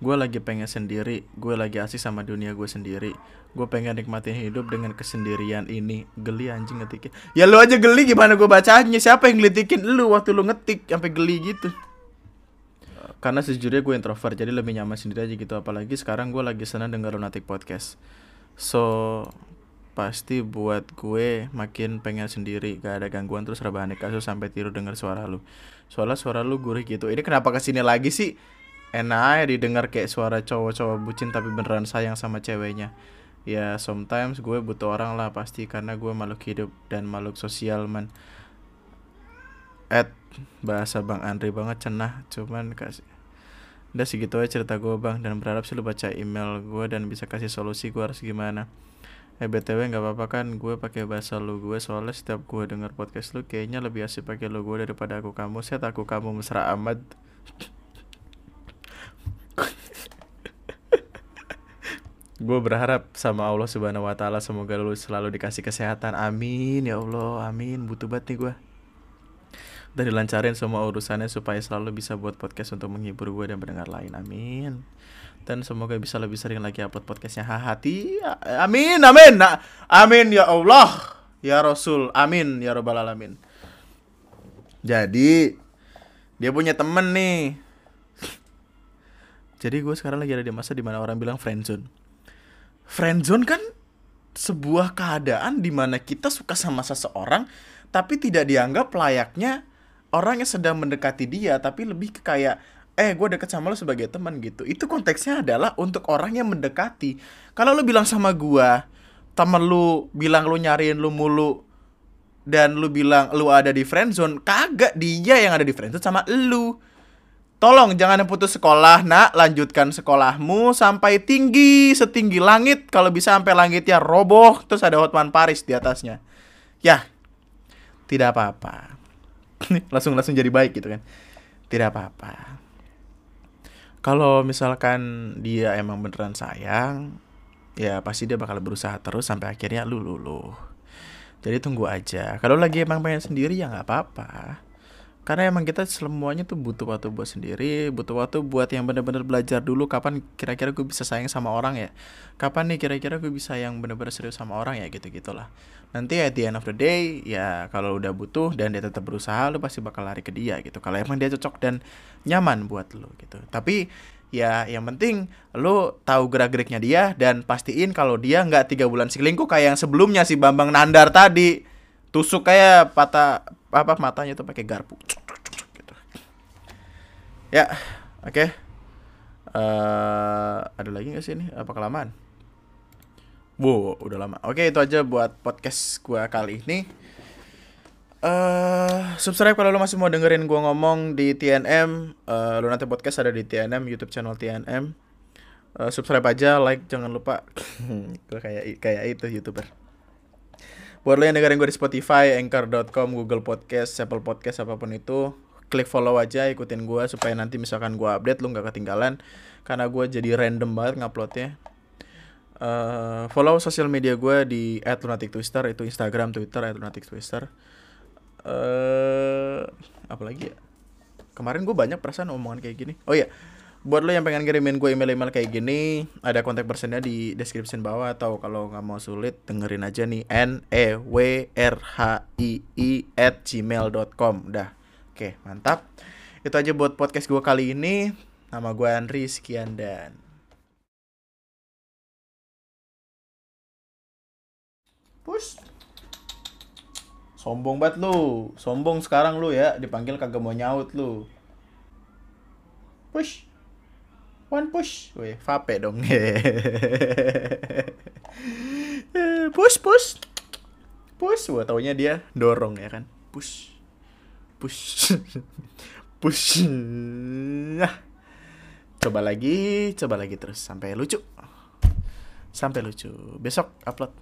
gue lagi pengen sendiri gue lagi asik sama dunia gue sendiri. Gue pengen nikmatin hidup dengan kesendirian ini. Geli anjing ngetikin ya. Lu aja geli gimana gue bacanya? Siapa yang ngelitikin lu waktu lu ngetik sampai geli gitu? Karena sejujurnya gue introvert jadi lebih nyaman sendiri aja gitu. Apalagi sekarang gue lagi senang denger lunatic podcast. So pasti buat gue makin pengen sendiri gak ada gangguan terus rebahan kasus sampai tiru denger suara lu. Soalnya suara lu gurih gitu. Ini kenapa ke sini lagi sih enak ya didengar kayak suara cowok-cowok bucin tapi beneran sayang sama ceweknya ya sometimes gue butuh orang lah pasti karena gue makhluk hidup dan makhluk sosial man at bahasa bang Andri banget cenah cuman kasih udah segitu aja cerita gue bang dan berharap sih lu baca email gue dan bisa kasih solusi gue harus gimana Eh btw nggak apa-apa kan gue pakai bahasa lu gue soalnya setiap gue denger podcast lu kayaknya lebih asik pakai lu gue daripada aku kamu. Saya aku kamu mesra amat. (laughs) gue berharap sama Allah Subhanahu Wa Taala semoga lu selalu dikasih kesehatan. Amin ya Allah, amin. Butuh banget nih gue. Udah dilancarin semua urusannya supaya selalu bisa buat podcast untuk menghibur gue dan pendengar lain. Amin. Dan semoga bisa lebih sering lagi upload podcastnya. Hati. Amin amin. Nah, amin ya Allah. Ya Rasul. Amin ya Robbal alamin. Jadi dia punya temen nih jadi gue sekarang lagi ada di masa di mana orang bilang friendzone friendzone kan sebuah keadaan di mana kita suka sama seseorang tapi tidak dianggap layaknya orang yang sedang mendekati dia tapi lebih ke kayak eh gue deket sama lo sebagai teman gitu. Itu konteksnya adalah untuk orang yang mendekati. Kalau lo bilang sama gue temen lu bilang lu nyariin lu mulu dan lu bilang lu ada di friendzone kagak dia yang ada di friendzone sama lu tolong jangan putus sekolah nak. Lanjutkan sekolahmu sampai tinggi setinggi langit. Kalau bisa sampai langitnya roboh terus ada Hotman Paris di atasnya. Ya tidak apa-apa. (laughs) Langsung langsung jadi baik gitu kan. Tidak apa-apa. Kalau misalkan dia emang beneran sayang ya pasti dia bakal berusaha terus sampai akhirnya lu luluh. Jadi tunggu aja. Kalau lagi emang pengen sendiri ya nggak apa-apa karena emang kita semuanya tuh butuh waktu buat sendiri butuh waktu buat yang bener-bener belajar dulu kapan kira-kira gue bisa sayang sama orang ya. Kapan nih kira-kira gue bisa yang bener-bener serius sama orang ya gitu gitulah nanti at the end of the day ya kalau udah butuh dan dia tetap berusaha lu pasti bakal lari ke dia gitu. Kalau emang dia cocok dan nyaman buat lu gitu. Tapi ya yang penting lu tahu gerak geriknya dia dan pastiin kalau dia nggak tiga bulan selingkuh kayak yang sebelumnya si Bambang Nandar tadi. Tusuk kayak patah apa matanya tuh pakai garpu. Ya oke. Okay. uh, eh, ada lagi nggak sih ini? Apa kelamaan? Wow udah lama. Oke okay, itu aja buat podcast gua kali ini. Uh, subscribe kalau lo masih mau dengerin gua ngomong di TNM uh, Lo nanti podcast ada di TNM YouTube channel TNM uh, Subscribe aja, like, jangan lupa. (laughs) Gue kayak kayak itu youtuber. Buat lo yang dengerin gue di Spotify, Anchor.com, Google Podcast, Apple Podcast, apa pun itu Klik follow aja, ikutin gue Supaya nanti misalkan gue update lo gak ketinggalan. Karena gue jadi random banget nguploadnya. Uh, Follow sosial media gue di @lunatictwister Itu Instagram, Twitter, @lunatictwister uh, Apa lagi ya? Kemarin gue banyak perasaan omongan kayak gini. Oh iya buat lo yang pengen kirimin gue email-email kayak gini ada kontak personnya di description bawah atau kalau nggak mau sulit dengerin aja nih n e w r h i i at gmail.com dah oke mantap itu aja buat podcast gue kali ini nama gue Andri sekian dan push Sombong banget lu. Sombong sekarang lu ya, dipanggil kagak mau nyaut lu. Push. One push. Wih, vape dong. (laughs) push, push. Push. Wah, taunya dia dorong ya kan. Push. Push. (laughs) push. Coba lagi, coba lagi terus sampai lucu. Sampai lucu. Besok upload.